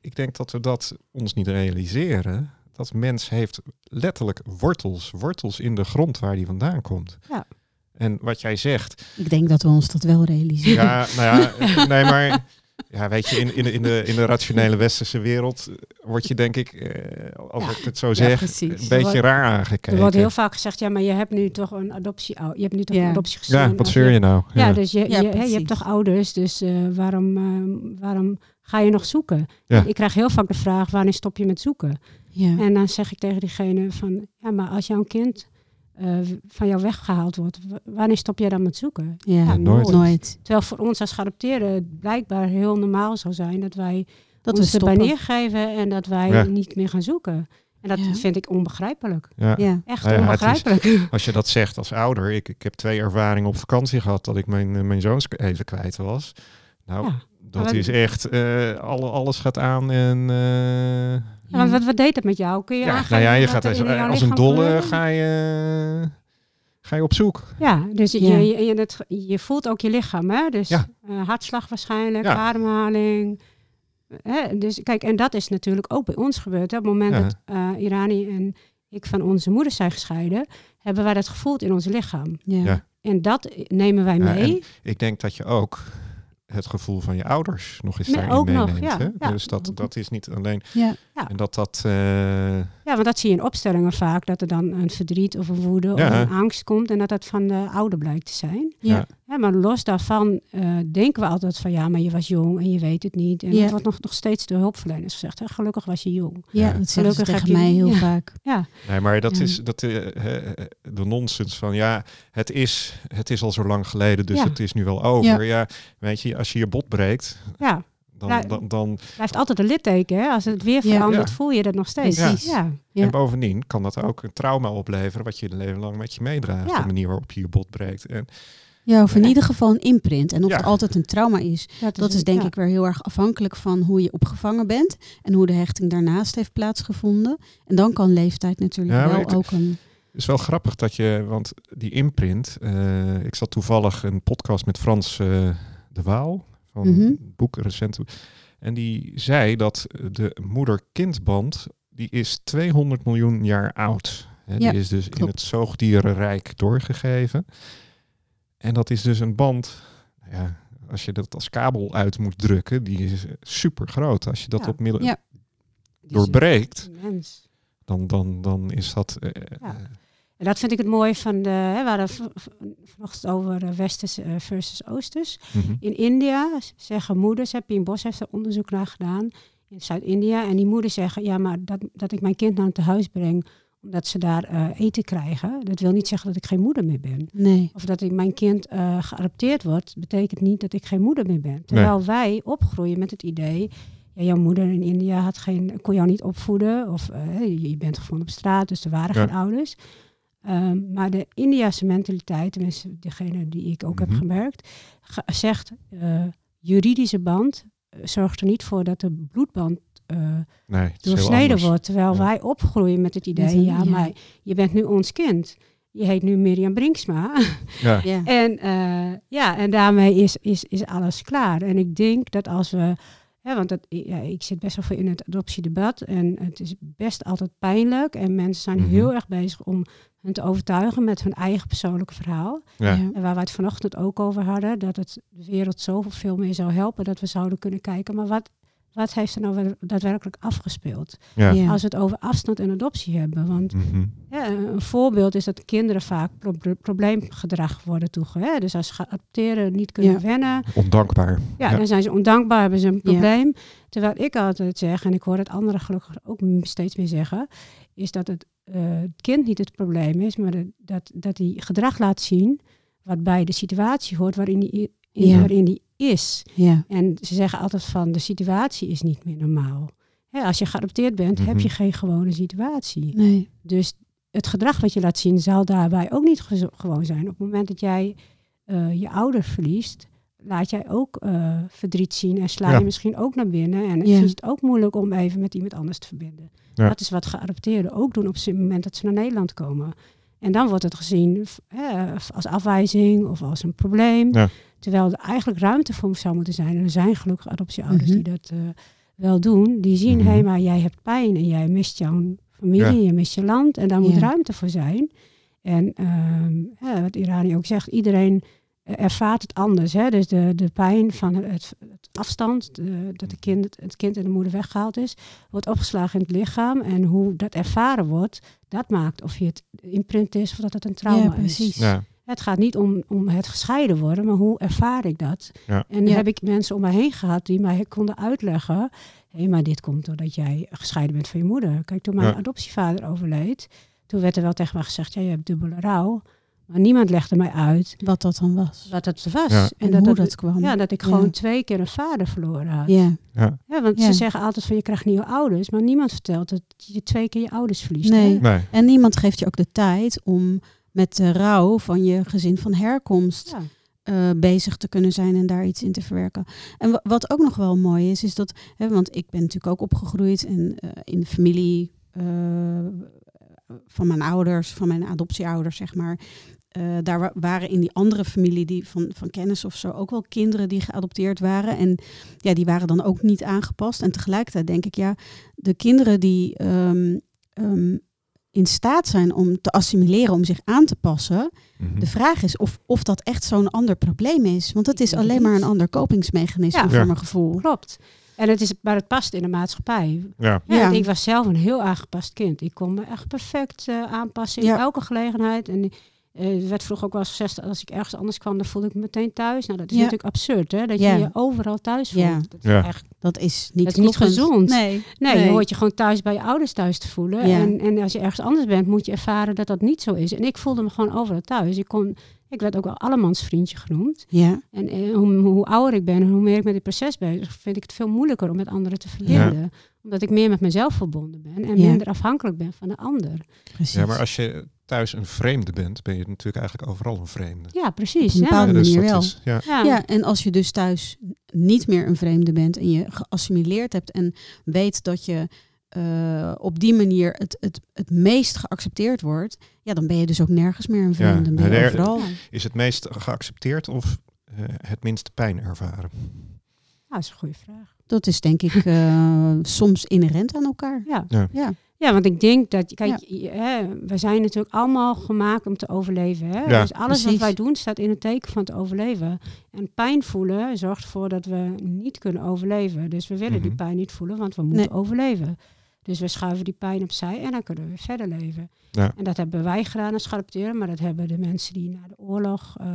ik denk dat we dat ons niet realiseren. Dat mens heeft letterlijk wortels, wortels in de grond waar die vandaan komt.
Ja.
En wat jij zegt,
Ik denk dat we ons dat wel realiseren.
ja, nou ja, nee, maar ja, weet je, in, in, de, in, de, in de rationele westerse wereld word je denk ik, eh, als
Ja.
ik het zo zeg,
precies.
een beetje
wordt-
raar
Er
aangekeken.
wordt heel vaak gezegd, ja, maar je hebt nu toch een adoptie, je hebt nu toch
Ja.
een adoptiegezin.
ja, wat zeur je nou?
Ja, dus je,
Ja,
je, hè, je hebt toch ouders, dus eh, waarom, eh, waarom ga je nog zoeken?
Ja.
Ik krijg heel vaak de vraag, wanneer stop je met zoeken?
Ja.
En dan zeg ik tegen diegene van, ja, maar als jouw kind eh, van jou weggehaald wordt, wanneer stop jij dan met zoeken?
Ja,
Ja,
nooit.
nooit.
Terwijl voor ons als geadopteerden het blijkbaar heel normaal zou zijn dat wij
Dat we
ons erbij neergeven en dat wij
Ja.
niet meer gaan zoeken. En dat
Ja.
vind ik onbegrijpelijk.
Ja.
Ja.
Echt
Nou ja, het is-
onbegrijpelijk.
Als je dat zegt als ouder, ik, ik heb twee ervaringen op vakantie gehad dat ik mijn, eh, mijn zoons even kwijt was. Nou,
Ja.
dat
Maar-
is echt, eh, alle, alles gaat aan en... eh,
want wat, wat deed dat met jou? Kun je
ja, nou ja, je gaat als,
jouw
als een dolle ga je, ga je op zoek.
Ja, dus
Ja.
Je, je, je, het- je voelt ook je lichaam, hè? Dus
Ja.
eh, hartslag waarschijnlijk,
Ja.
ademhaling. Hè? Dus kijk, en dat is natuurlijk ook bij ons gebeurd. Hè? Op het moment
Ja.
dat eh, Irani en ik van onze moeder zijn gescheiden, hebben wij dat gevoeld in ons lichaam.
Ja.
Ja.
En dat nemen wij
Ja,
mee.
Ik denk dat je ook het gevoel van je ouders nog eens
Nee,
daarin
ook nog,
meeneemt.
ja.
Dus dat, dat is niet alleen...
Ja.
En dat dat... eh,
Ja, want dat zie je in opstellingen vaak, dat er dan een verdriet of een woede of een angst komt en dat dat van de ouder blijkt te zijn.
Ja.
Ja, maar los daarvan eh, denken we altijd van ja, maar je was jong en je weet het niet. En
Ja.
dat wordt nog, nog steeds door hulpverleners gezegd. Hè? Gelukkig was je jong.
Ja,
Ja.
dat zeggen ze
Gelukkig
tegen
je-
mij heel
ja.
vaak.
Ja,
Nee, maar dat
Ja.
is dat, eh, de nonsens van ja, het is, het is al zo lang geleden, dus
Ja.
het is nu wel over. Ja. weet je, als je je bot breekt,
ja,
dan, dan, dan
blijft altijd een litteken. Hè? Als het weer verandert,
Ja.
voel je dat nog steeds.
Precies.
Ja.
Ja.
en bovendien kan dat ook een trauma opleveren wat je je leven lang met je meedraagt.
Ja.
De manier waarop je je bot breekt. En
Ja, of in ieder geval een imprint. En of
Ja.
het altijd een trauma is, dat is denk
ja.
ik weer heel erg afhankelijk van hoe je opgevangen bent en hoe de hechting daarnaast heeft plaatsgevonden. En dan kan leeftijd natuurlijk wel
ik-
ook een.
Het is wel grappig dat je, want die imprint, eh, ik zat toevallig een podcast met Frans eh, de Waal van het boek recent. En die zei dat de moeder-kindband, die is 200 miljoen jaar oud. Hè,
Ja,
die is dus in het zoogdierenrijk doorgegeven. En dat is dus een band, nou ja, als je dat als kabel uit moet drukken, die is super groot. Als je dat
Ja.
op middel
Ja.
Doorbreekt, dan, dan, dan is dat... eh,
Ja. En dat vind ik het mooie van de. Hè, we hadden vanochtend over eh, Westers eh, versus Oosters.
mhm.
In India zeggen moeders, hè, Pien Bos heeft er onderzoek naar gedaan in Zuid-India. En die moeders zeggen, ja, maar dat, dat ik mijn kind naar een tehuis breng omdat ze daar eh, eten krijgen, dat wil niet zeggen dat ik geen moeder meer ben.
Nee.
Of dat ik mijn kind eh, geadopteerd wordt, betekent niet dat ik geen moeder meer ben. Terwijl wij opgroeien met het idee, ja, jouw moeder in India had geen, kon jou niet opvoeden. Of eh, je, je bent gevonden op straat, dus er waren
Ja.
geen ouders. Ehm, maar de Indiase mentaliteit, tenminste degene die ik ook
Mhm.
heb gemerkt, ga- zegt uh, juridische band uh, zorgt er niet voor dat de bloedband uh,
nee, het is heel
doorsneden wordt. Terwijl
Ja.
wij opgroeien met het idee, ja,
ja.
maar je bent nu ons kind. Je heet nu Mirjam Brinksma.
Ja.
Ja.
En, eh, ja, en daarmee is, is, is alles klaar. En ik denk dat als we. Hè, want dat, ja, ik zit best wel veel in het adoptiedebat. En het is best altijd pijnlijk. En mensen zijn
Mhm.
heel erg bezig om hen te overtuigen met hun eigen persoonlijke verhaal.
Ja.
Ja.
En waar we het vanochtend ook over hadden. Dat het de wereld zoveel meer zou helpen. Dat we zouden kunnen kijken. Maar wat, wat heeft er nou wel daadwerkelijk afgespeeld?
Ja.
Als we het over afstand en adoptie hebben. Want
Mhm.
ja, een voorbeeld is dat kinderen vaak pro- pro- probleemgedrag worden toegewezen. Dus als ze gaan adopteren niet kunnen
Ja.
wennen,
Ondankbaar.
ja,
Ja.
dan zijn ze ondankbaar, hebben ze een
Ja.
probleem. Terwijl ik altijd zeg, en ik hoor het anderen gelukkig ook steeds meer zeggen, is dat het, eh, het kind niet het probleem is, maar dat, dat hij gedrag laat zien wat bij de situatie hoort waarin hij, i- in,
Ja.
waarin die is.
Ja.
En ze zeggen altijd van de situatie is niet meer normaal. Hè, als je geadopteerd bent, heb
Mhm.
je geen gewone situatie.
Nee.
Dus het gedrag wat je laat zien zal daarbij ook niet gewoon zijn. Op het moment dat jij eh, je ouder verliest, laat jij ook eh, verdriet zien en sla
Ja.
je misschien ook naar binnen. En
Ja.
is het ook moeilijk om even met iemand anders te verbinden.
Ja.
Dat is wat geadopteerden ook doen op het moment dat ze naar Nederland komen. En dan wordt het gezien hè, als afwijzing of als een probleem. Terwijl er eigenlijk ruimte voor zou moeten zijn. En er zijn gelukkig adoptieouders
Mhm.
die dat eh, wel doen. Die zien, hé,
Mhm.
hey, maar jij hebt pijn en jij mist jouw familie, je mist je land. En daar moet
Ja.
ruimte voor zijn. En ehm, ja, wat Irani ook zegt, iedereen eh, ervaart het anders. Hè? Dus de, de pijn van het, het afstand, de- dat de kind, het kind en de moeder weggehaald is, wordt opgeslagen in het lichaam. En hoe dat ervaren wordt, dat maakt of je het imprint is of dat het een trauma
Ja, precies.
is.
Ja.
Het gaat niet om, om het gescheiden worden, maar hoe ervaar ik dat?
Ja.
En
Ja.
heb ik mensen om me heen gehad die mij konden uitleggen. Hé, maar dit komt doordat jij gescheiden bent van je moeder. Kijk, toen mijn
Ja.
adoptievader overleed, toen werd er wel tegen mij gezegd, ja, je hebt dubbele rouw. Maar niemand legde mij uit
Wat dat dan was.
wat het was.
Ja.
En, hoe dat, kwam.
ja, dat ik
Ja.
gewoon twee keer een vader verloren had.
Ja,
Ja.
Ja, want
Ja.
ze zeggen altijd van je krijgt nieuwe ouders, maar niemand vertelt dat je twee keer je ouders verliest.
Nee.
Nee.
En niemand geeft je ook de tijd om met de rouw van je gezin van herkomst
Ja.
eh, bezig te kunnen zijn en daar iets in te verwerken. En wa- wat ook nog wel mooi is, is dat, hè, want ik ben natuurlijk ook opgegroeid en eh, in de familie eh, van mijn ouders, van mijn adoptieouders, zeg maar. Daar wa- waren in die andere familie die van, van kennis of zo ook wel kinderen die geadopteerd waren. En ja, die waren dan ook niet aangepast. En tegelijkertijd denk ik, ja, de kinderen die ehm, ehm, in staat zijn om te assimileren, om zich aan te passen.
Mhm.
De vraag is of, of dat echt zo'n ander probleem is. Want het is alleen maar een ander kopingsmechanisme
Ja.
voor
Ja.
mijn gevoel.
Klopt. En het is, maar het past in de maatschappij.
Ja.
Ja,
Ja.
want Ik was zelf een heel aangepast kind. Ik kon me echt perfect eh, aanpassen in
Ja.
elke gelegenheid. En eh, er werd vroeger ook wel eens gezegd, als ik ergens anders kwam, dan voelde ik me meteen thuis. Nou, dat is
Ja.
natuurlijk absurd, hè? Dat
Ja.
je je overal thuis voelt.
Ja.
Dat is
Ja.
echt
Dat is niet,
Dat is niet gezond.
Nee,
Nee, je hoort je gewoon thuis bij je ouders thuis te voelen.
Ja.
En, en als je ergens anders bent, moet je ervaren dat dat niet zo is. En ik voelde me gewoon overal thuis. Ik, kon, ik werd ook wel allemans vriendje genoemd.
Ja,
En hoe, hoe ouder ik ben en hoe meer ik met dit proces bezig, vind ik het veel moeilijker om met anderen te verbinden. Omdat ik meer met mezelf verbonden ben en
Ja.
minder afhankelijk ben van de ander.
precies.
ja, maar als je thuis een vreemde bent, ben je natuurlijk eigenlijk overal een vreemde.
Ja, precies.
Op een
Ja.
bepaalde
Ja, dus
manier wel.
is- ja.
Ja.
Ja, en als je dus thuis niet meer een vreemde bent en je geassimileerd hebt en weet dat je eh, op die manier het, het, het meest geaccepteerd wordt, ja, dan ben je dus ook nergens meer een vreemde. Dan ben je
nee, er-
overal.
Is het meest geaccepteerd of eh, het minste pijn ervaren?
Ja, dat is een goede vraag.
Dat is denk ik eh, soms inherent aan elkaar.
Ja.
Ja.
Ja,
Ja, want ik denk dat, kijk, je- hè, we zijn natuurlijk allemaal gemaakt om te overleven. Hè?
Ja,
dus alles
precies.
wat wij doen staat in het teken van te overleven. En pijn voelen zorgt ervoor dat we niet kunnen overleven. Dus we willen die
Mhm.
pijn niet voelen, want we moeten
Nee.
overleven. Dus we schuiven die pijn opzij en dan kunnen we weer verder leven.
Ja.
En dat hebben wij gedaan als adopteren, maar dat hebben de mensen die na de oorlog eh,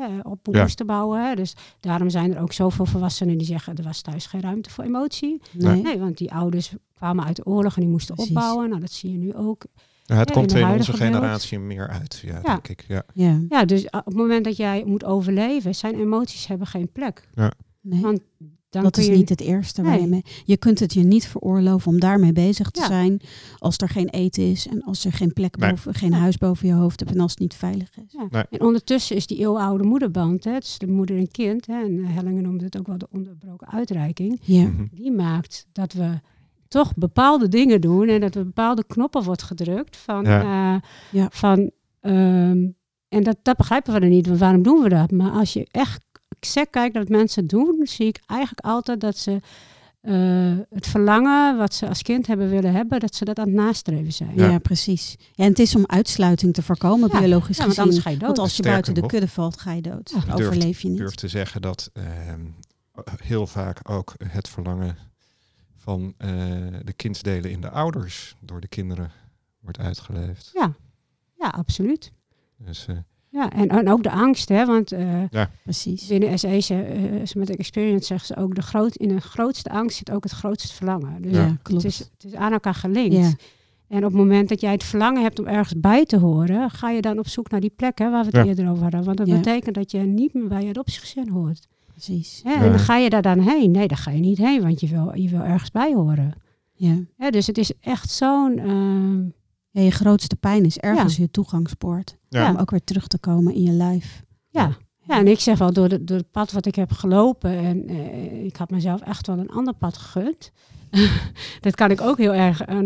eh, op
Ja.
moesten bouwen. Hè? Dus daarom zijn er ook zoveel volwassenen die zeggen, er was thuis geen ruimte voor emotie.
nee.
Nee, want die ouders kwamen uit de oorlog en die moesten
Precies.
opbouwen. Nou, dat zie je nu ook.
Ja, het
Ja,
komt
in
onze generatie meer uit, ja,
Ja.
denk ik. Ja.
Ja,
Ja, dus op het moment dat jij moet overleven, zijn emoties hebben geen plek.
nee.
Want dan
dat is
je
niet het eerste waar je
Nee.
mee... Je kunt het je niet veroorloven om daarmee bezig te
Ja.
zijn als er geen eten is en als er geen plek
Nee.
boven, geen huis boven je hoofd hebt en als het niet veilig is.
Ja.
Nee.
En ondertussen is die eeuwenoude moederband, hè, tussen de moeder en kind, hè, en Hellingen noemde het ook wel de onderbroken uitreiking,
Ja,
Mhm.
die maakt dat we toch bepaalde dingen doen en dat er bepaalde knoppen wordt gedrukt van,
Ja.
eh,
Ja.
van ehm, en dat, dat begrijpen we er niet, want waarom doen we dat? Maar als je echt exact kijkt naar wat mensen doen, zie ik eigenlijk altijd dat ze eh, het verlangen wat ze als kind hebben willen hebben, dat ze dat aan het nastreven zijn.
ja.
Ja.
precies. Ja, en het is om uitsluiting te voorkomen,
Ja.
biologisch
Ja, want
gezien.
anders ga je dood.
Want als je buiten de kudde valt, ga je dood.
Ja.
Overleef je
Ik
niet.
durf te zeggen dat ehm, heel vaak ook het verlangen van eh, de kindsdelen in de ouders door de kinderen wordt uitgeleefd.
Ja, ja absoluut.
Dus eh,
Ja, en, en ook de angst, hè, want eh,
Precies.
binnen SE, uh, met experience zeggen ze ook, de groot, in de grootste angst zit ook het grootste verlangen. Dus
Ja,
het,
klopt.
is, het is aan elkaar gelinkt.
Ja.
En op het moment dat jij het verlangen hebt om ergens bij te horen, ga je dan op zoek naar die plek hè, waar we het
Ja.
eerder over hadden. Want dat
Ja.
betekent dat je niet meer bij je adoptiegezin hoort.
Precies.
Hè?
Ja.
En dan ga je daar dan heen. Nee, daar ga je niet heen, want je wil, je wil ergens bij horen.
Ja.
Hè, dus het is echt zo'n... ehm,
ja, je grootste pijn is ergens je toegangspoort.
Ja.
Om ook weer terug te komen in je lijf.
Ja. Ja, en ik zeg wel, door, de, door het pad wat ik heb gelopen, en eh, ik had mezelf echt wel een ander pad gegund. dat kan ik ook heel erg eh,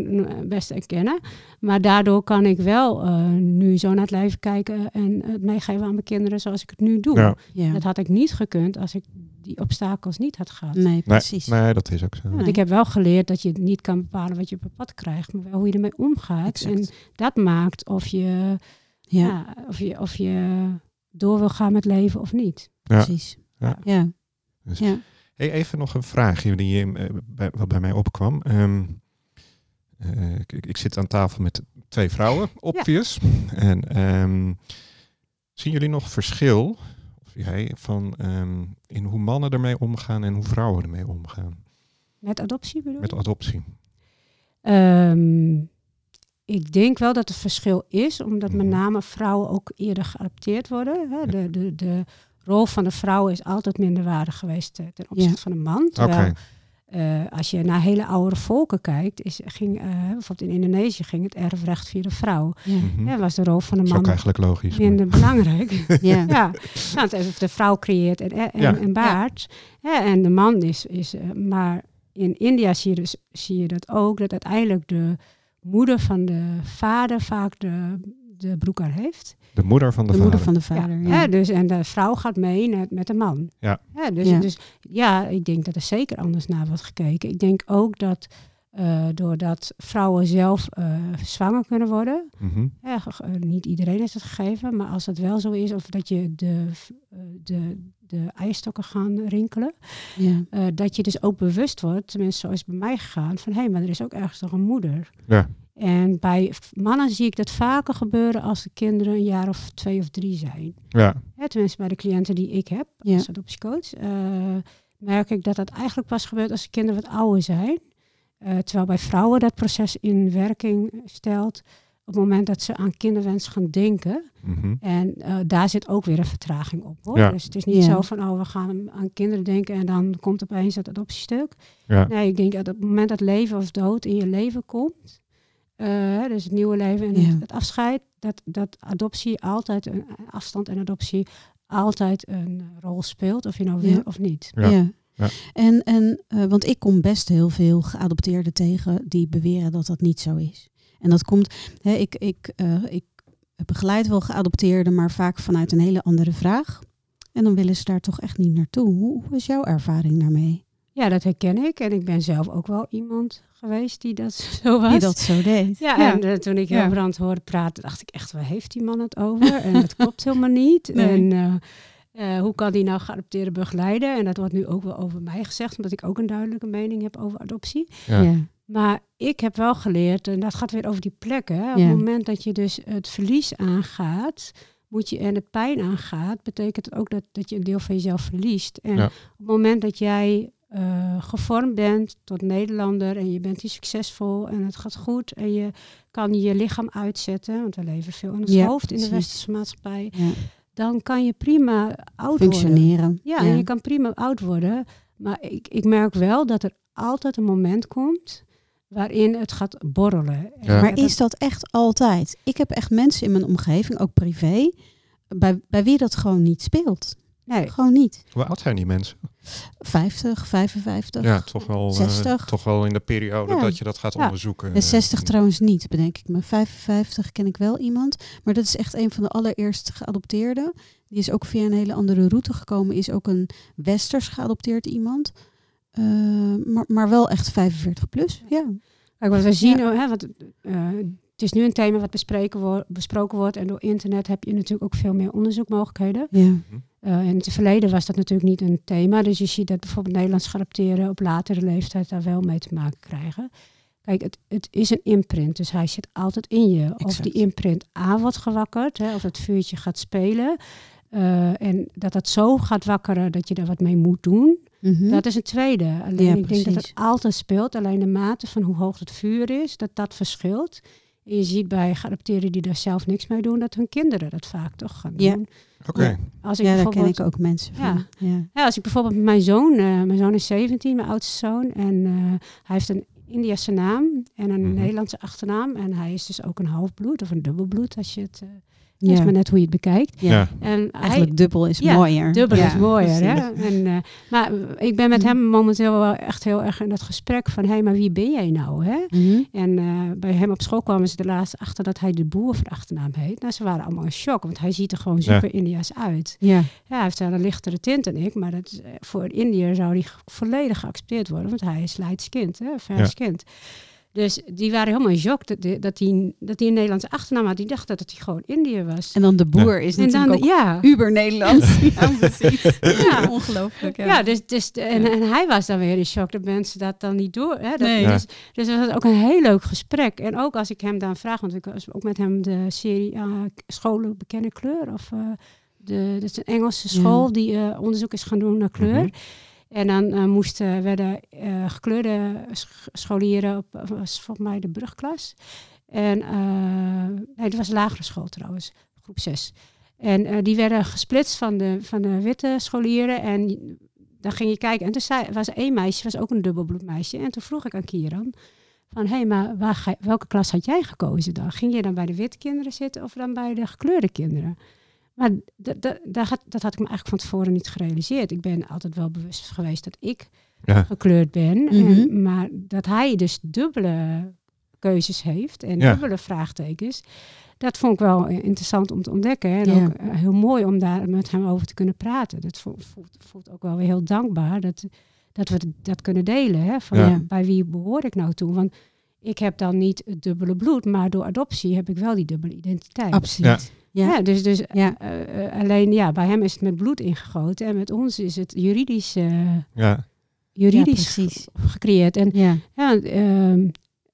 best erkennen. Maar daardoor kan ik wel eh, nu zo naar het leven kijken en het meegeven aan mijn kinderen zoals ik het nu doe.
Ja.
Ja.
Dat had ik niet gekund als ik die obstakels niet had gehad.
Nee, precies.
nee, dat is ook zo.
Want ik heb wel geleerd dat je niet kan bepalen wat je op het pad krijgt, maar wel hoe je ermee omgaat.
Exact.
En dat maakt of je,
Ja,
ja, of, je, of je door wil gaan met leven of niet.
Ja.
precies.
Ja.
Ja.
Dus-
Ja.
Hey, even nog een vraagje die eh, bij, wat bij mij opkwam. Ehm, eh, ik, zit aan tafel met twee vrouwen, obvious. En ehm, Zien jullie nog verschil, of jij, van ehm, in hoe mannen ermee omgaan en hoe vrouwen ermee omgaan?
Met adoptie bedoel je?
Met adoptie.
Ehm, ik denk wel dat het verschil is, omdat met
Mhm.
name vrouwen ook eerder geadopteerd worden. Hè. De, de, de rol van de vrouw is altijd minder waardig geweest eh, ten opzichte
Ja.
van de man. Terwijl eh, als je naar hele oude volken kijkt, is, ging, eh, bijvoorbeeld in Indonesië ging het erfrecht via de vrouw.
Ja.
Mhm.
Ja, was de rol van de
is
man
ook eigenlijk logisch. maar-
minder belangrijk.
Ja.
ja, nou, de vrouw creëert en, en,
Ja.
en baart. Ja, en de man is, is maar in India zie je, dus, zie je dat ook, dat uiteindelijk de moeder van de vader vaak de, de broek aan heeft.
De moeder van de,
De
vader.
moeder van de vader.
ja.
Ja.
Dus, en de vrouw gaat mee met, met de man.
Ja.
dus,
Ja.
dus ja, ik denk dat er zeker anders naar wordt gekeken. Ik denk ook dat eh, doordat vrouwen zelf eh, zwanger kunnen worden,
Mhm.
ja, ge- eh, niet iedereen is het gegeven, maar als dat wel zo is, of dat je de, de, de eierstokken gaan rinkelen,
Ja.
eh, dat je dus ook bewust wordt, tenminste zo is het bij mij gegaan, van hé, hey, maar er is ook ergens nog een moeder.
Ja.
En bij mannen zie ik dat vaker gebeuren als de kinderen een jaar of twee of drie zijn.
Ja.
Hè, tenminste bij de cliënten die ik heb
Ja.
als adoptiecoach, eh, merk ik dat dat eigenlijk pas gebeurt als de kinderen wat ouder zijn. Eh, terwijl bij vrouwen dat proces in werking stelt op het moment dat ze aan kinderwens gaan denken.
Mhm.
En eh, daar zit ook weer een vertraging op. Hoor.
Ja.
Dus het is niet
Ja.
zo van, oh, we gaan aan kinderen denken en dan komt opeens dat adoptiestuk.
Ja.
Nee, ik denk dat op het moment dat leven of dood in je leven komt, eh, dus het nieuwe leven en
Ja.
het, het afscheid, dat, dat adoptie altijd, een afstand en adoptie altijd een rol speelt, of je nou wil
Ja.
of niet.
Ja.
Ja.
Ja.
En, en eh, want ik kom best heel veel geadopteerden tegen die beweren dat dat niet zo is. En dat komt, hè, ik, ik, eh, ik begeleid wel geadopteerden, maar vaak vanuit een hele andere vraag. En dan willen ze daar toch echt niet naartoe. Hoe, hoe is jouw ervaring daarmee?
Ja, dat herken ik. En ik ben zelf ook wel iemand geweest die dat zo was.
Die dat zo deed.
Ja, en eh, toen ik
Ja.
Hilbrand hoorde praten, dacht ik echt, waar heeft die man het over? en dat klopt helemaal niet.
Nee.
En eh, eh, hoe kan die nou geadopteerde begeleiden? En dat wordt nu ook wel over mij gezegd, omdat ik ook een duidelijke mening heb over adoptie.
Ja.
Ja.
Maar ik heb wel geleerd, en dat gaat weer over die plekken. Op
Ja.
het moment dat je dus het verlies aangaat, moet je en de pijn aangaat, betekent het ook dat, dat je een deel van jezelf verliest. En
Ja.
op het moment dat jij eh, gevormd bent tot Nederlander en je bent hier succesvol en het gaat goed en je kan je lichaam uitzetten, want we leven veel in ons
Ja,
hoofd in de westerse maatschappij,
Ja.
dan kan je prima oud worden.
Functioneren.
Ja, en je kan prima oud worden. Maar ik, ik merk wel dat er altijd een moment komt waarin het gaat borrelen.
Ja.
Maar is dat echt altijd? Ik heb echt mensen in mijn omgeving, ook privé, bij, bij wie dat gewoon niet speelt.
Nee,
Gewoon niet.
Hoe oud zijn die mensen?
50, 55.
Ja, toch wel, eh,
60.
toch wel in de periode
Ja.
dat je dat gaat
Ja.
onderzoeken.
En 60 trouwens niet, bedenk ik me. 55 ken ik wel iemand. Maar dat is echt een van de allereerste geadopteerden. Die is ook via een hele andere route gekomen. Is ook een westers geadopteerd iemand. Eh, maar, maar wel echt 45 plus. Ja.
Kijk, wat we zien, hè, want, eh, het is nu een thema wat bespreken wo- besproken wordt. En door internet heb je natuurlijk ook veel meer onderzoekmogelijkheden.
ja.
Eh, in het verleden was dat natuurlijk niet een thema. Dus je ziet dat bijvoorbeeld Nederlands geadopteren op latere leeftijd daar wel mee te maken krijgen. Kijk, het, het is een imprint, dus hij zit altijd in je. Of
Exact.
die imprint aan wordt gewakkerd, hè, of het vuurtje gaat spelen. Eh, en dat dat zo gaat wakkeren dat je er wat mee moet doen.
Mhm.
Dat is een tweede. Alleen
Ja,
ik denk dat het altijd speelt. Alleen de mate van hoe hoog het vuur is, dat dat verschilt. En je ziet bij geadopteerden die daar zelf niks mee doen, dat hun kinderen dat vaak toch gaan
Ja.
doen.
Oké.
Ja. Als ik
ja, daar ken
bijvoorbeeld
ik ook mensen van.
Ja.
Ja.
ja, als ik bijvoorbeeld met mijn zoon, eh, mijn zoon is 17, mijn oudste zoon, en eh, hij heeft een Indiase naam en een
Mhm.
Nederlandse achternaam. En hij is dus ook een halfbloed of een dubbelbloed, als je het, eh
Ja.
is maar net hoe je het bekijkt.
Ja.
En
Eigenlijk
hij,
dubbel is
Ja,
mooier.
dubbel
Ja,
is mooier, hè? En, eh, maar ik ben met hem momenteel wel echt heel erg in dat gesprek van, hé, hey, maar wie ben jij nou, hè?
Mhm.
En eh, bij hem op school kwamen ze er laatst achter dat hij de boer van de achternaam heet. Nou, ze waren allemaal in shock, want hij ziet er gewoon
Ja.
super India's uit.
Ja.
Ja, hij heeft wel een lichtere tint dan ik, maar dat is, eh, voor een Indiër zou die volledig geaccepteerd worden, want hij is light skinned, hè, fair
Ja.
Dus die waren helemaal in shock dat, die- dat, hij, dat hij een Nederlandse achternaam had. Die dachten dat hij gewoon Indië was.
En dan de boer is
En
natuurlijk
dan,
ook
ja,
uber-Nederlands. ja, precies.
Ja.
ongelooflijk.
ja. dus, dus de- en, en hij was dan weer in shock dat mensen dat dan niet door. Hè? Dat,
Nee.
Ja.
Dus, dus het was ook een heel leuk gesprek. En ook als ik hem dan vraag, want ik was ook met hem de serie eh, Scholen Bekennen Kleur. Of, eh, de, dat is een Engelse school
Ja.
die eh, onderzoek is gaan doen naar kleur.
Mhm.
En dan eh, moesten, werden eh, gekleurde sch- scholieren, op, was volgens mij de brugklas. En eh, nee, dat was lagere school trouwens, groep 6. En die werden gesplitst van de, van de witte scholieren. En dan ging je kijken. En toen was één meisje, was ook een dubbelbloedmeisje. En toen vroeg ik aan Kieran, van hé, hey, maar welke klas had jij gekozen dan? Ging je dan bij de witte kinderen zitten of dan bij de gekleurde kinderen? Maar dat, dat, dat, had, dat had ik me eigenlijk van tevoren niet gerealiseerd. Ik ben altijd wel bewust geweest dat ik
Ja.
gekleurd ben.
Mhm.
en, maar dat hij dus dubbele keuzes heeft en
Ja.
dubbele vraagtekens. Dat vond ik wel eh, interessant om te ontdekken. hè. En
Ja.
ook eh, heel mooi om daar met hem over te kunnen praten. Dat voelt, voelt, voelt ook wel weer heel dankbaar dat, dat we dat kunnen delen. Hè? Van,
Ja.
ja, bij wie behoor ik nou toe? Want ik heb dan niet het dubbele bloed, maar door adoptie heb ik wel die dubbele identiteit.
Absoluut. Ja.
Ja, dus, dus
Ja.
eh, eh, alleen ja, bij hem is het met bloed ingegoten en met ons is het juridisch, eh,
Ja.
juridisch
Ja, precies.
ge- gecreëerd. En
Ja.
ja, ehm,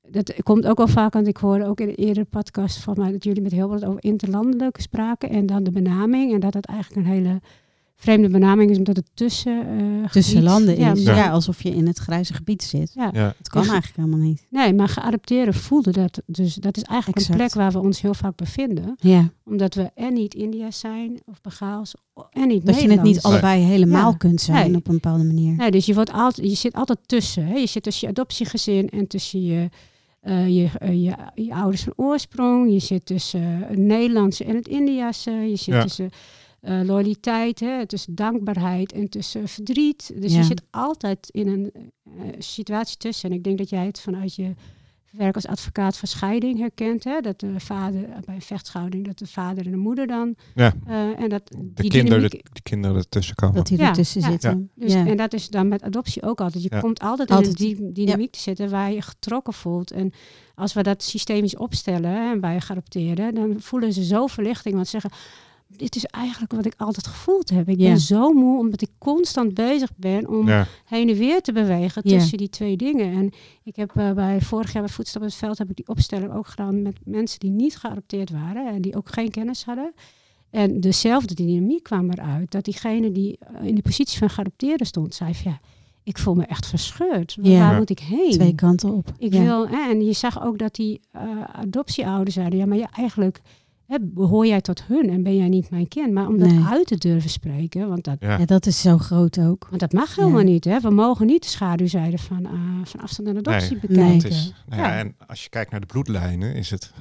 dat komt ook wel vaak, want ik hoorde ook in een eerdere podcast van mij dat jullie met heel wat over interlandelijk spraken en dan de benaming. En dat het eigenlijk een hele vreemde benaming is, omdat het tussen, eh,
Tussen landen
ja,
is.
Ja.
Ja. alsof je in het grijze gebied zit.
Ja.
Ja.
Dat kan eigenlijk helemaal niet.
Nee, maar geadopteerden voelden dat. Dus dat is eigenlijk
Exact.
een plek waar we ons heel vaak bevinden.
Ja.
Omdat we en niet India's zijn of Begaals en niet
Dat je het niet allebei helemaal
Ja.
kunt zijn
Nee.
op een bepaalde manier.
Nee, dus je, wordt altijd, je zit altijd tussen. Hè? Je zit tussen je adoptiegezin en tussen je, eh, je, eh, je, je ouders van oorsprong. Je zit tussen het Nederlandse en het Indiase. Je zit
Ja.
tussen eh, loyaliteit, hè? tussen dankbaarheid en tussen verdriet. Dus
Ja.
je zit altijd in een eh, situatie tussen. En ik denk dat jij het vanuit je werk als advocaat van scheiding herkent. Hè? Dat de vader bij een vechtscheiding, dat de vader en de moeder dan.
Ja.
eh, en dat
De
die
kinderen,
dynamiek-
de kinderen ertussen komen.
Dat die
Ja,
ertussen
ja.
zitten.
Dus,
ja.
En dat is dan met adoptie ook altijd. Je
Ja.
komt altijd,
Altijd.
in een dy- dynamiek te zitten waar je je getrokken voelt. En als we dat systemisch opstellen en bij geadopteerden, dan voelen ze zo verlichting. Want ze zeggen, dit is eigenlijk wat ik altijd gevoeld heb. Ik
Ja.
ben zo moe omdat ik constant bezig ben om
Ja.
heen en weer te bewegen
Ja.
tussen die twee dingen. En ik heb eh, bij vorig jaar bij Voetstap in het Veld heb ik die opstelling ook gedaan met mensen die niet geadopteerd waren en die ook geen kennis hadden. En dezelfde dynamiek kwam eruit. Dat diegene die eh, in de positie van geadopteerde stond, zei van ja, ik voel me echt verscheurd.
Ja.
Waar moet ik heen?
Twee kanten op.
Ik
ja.
wil, en je zag ook dat die eh, adoptieouders zeiden, ja, maar ja, eigenlijk hè, behoor jij tot hun en ben jij niet mijn kind. Maar om dat
Nee.
uit te durven spreken, want dat,
Ja.
Ja, dat is zo groot ook.
want dat mag
Ja.
helemaal niet. Hè? We mogen niet de schaduwzijde van, eh, van afstand en adoptie
Nee.
bekijken.
Is, nou ja,
Ja.
En als je kijkt naar de bloedlijnen, is het...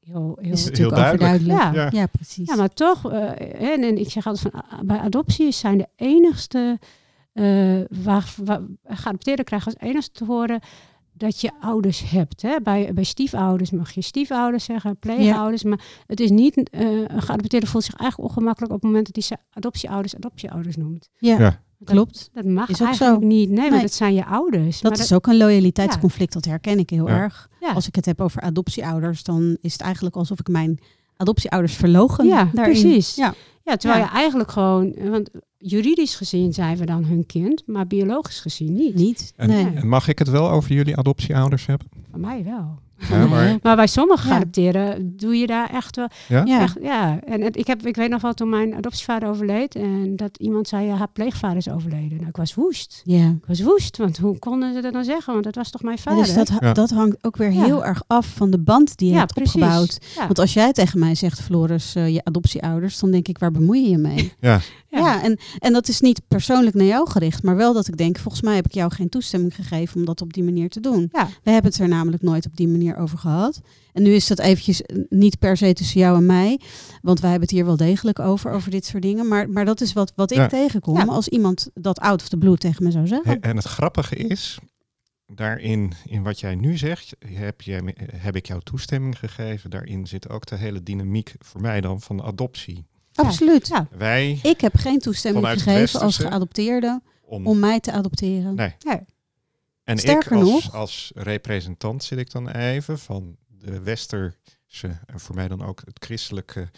Heel, heel,
Is
heel
natuurlijk
duidelijk.
Ja.
Ja. ja, precies.
Ja, maar toch, eh, en, en ik zeg altijd van ah, bij adoptie zijn de enigste, eh waar, waar geadopteerden krijgen als enigste te horen dat je ouders hebt. Hè? Bij, bij stiefouders mag je stiefouders zeggen, pleegouders, maar het is niet, eh, een geadopteerde voelt zich eigenlijk ongemakkelijk op het moment dat hij zijn adoptieouders adoptieouders noemt.
ja,
Ja.
klopt.
Dat mag
Is ook
eigenlijk
zo.
niet. Nee, want dat zijn je ouders.
Dat is ook een loyaliteitsconflict. Dat herken ik heel
Ja.
erg.
ja.
Als ik het heb over adoptieouders, dan is het eigenlijk alsof ik mijn adoptieouders verlogen.
Ja,
daarin.
precies.
Ja.
Ja, terwijl
Ja.
je eigenlijk gewoon, want juridisch gezien zijn we dan hun kind, maar biologisch gezien niet.
Niet.
En,
nee.
en mag ik het wel over jullie adoptieouders hebben?
Van mij wel.
Ja, maar,
Maar bij sommige
Ja.
geadopteerden doe je daar echt wel.
ja?
Echt, ja. En het- ik, heb, ik weet nog wel toen mijn adoptievader overleed en dat iemand zei, ja, haar pleegvader is overleden. Nou, ik was woest.
Ja.
Ik was woest, want hoe konden ze dat dan zeggen? Want dat was toch mijn
Ja,
vader?
dus dat, dat hangt ook weer
Ja.
heel erg af van de band die je
ja,
hebt opgebouwd.
Ja.
Want als jij tegen mij zegt, Floris, eh, je adoptieouders, dan denk ik, waar bemoei je je mee?
Ja.
Ja, en, en dat is niet persoonlijk naar jou gericht, maar wel dat ik denk, volgens mij heb ik jou geen toestemming gegeven om dat op die manier te doen.
Ja.
We hebben het er namelijk nooit op die manier over gehad. En nu is dat eventjes eh, niet per se tussen jou en mij, want wij hebben het hier wel degelijk over, over dit soort dingen. Maar, maar dat is wat, wat ik
Ja.
tegenkom
Ja.
als iemand dat out of the blue tegen me zou zeggen.
En het grappige is, daarin, in wat jij nu zegt, heb, jij, me- heb ik jou toestemming gegeven. Daarin zit ook de hele dynamiek voor mij dan van adoptie.
Absoluut.
Ja.
Wij,
Ik heb geen toestemming
Vanuit het
gegeven als geadopteerde
om,
om mij te adopteren.
nee, En
Sterker
ik als,
nog-
als representant zit ik dan even van de westerse en voor mij dan ook het christelijke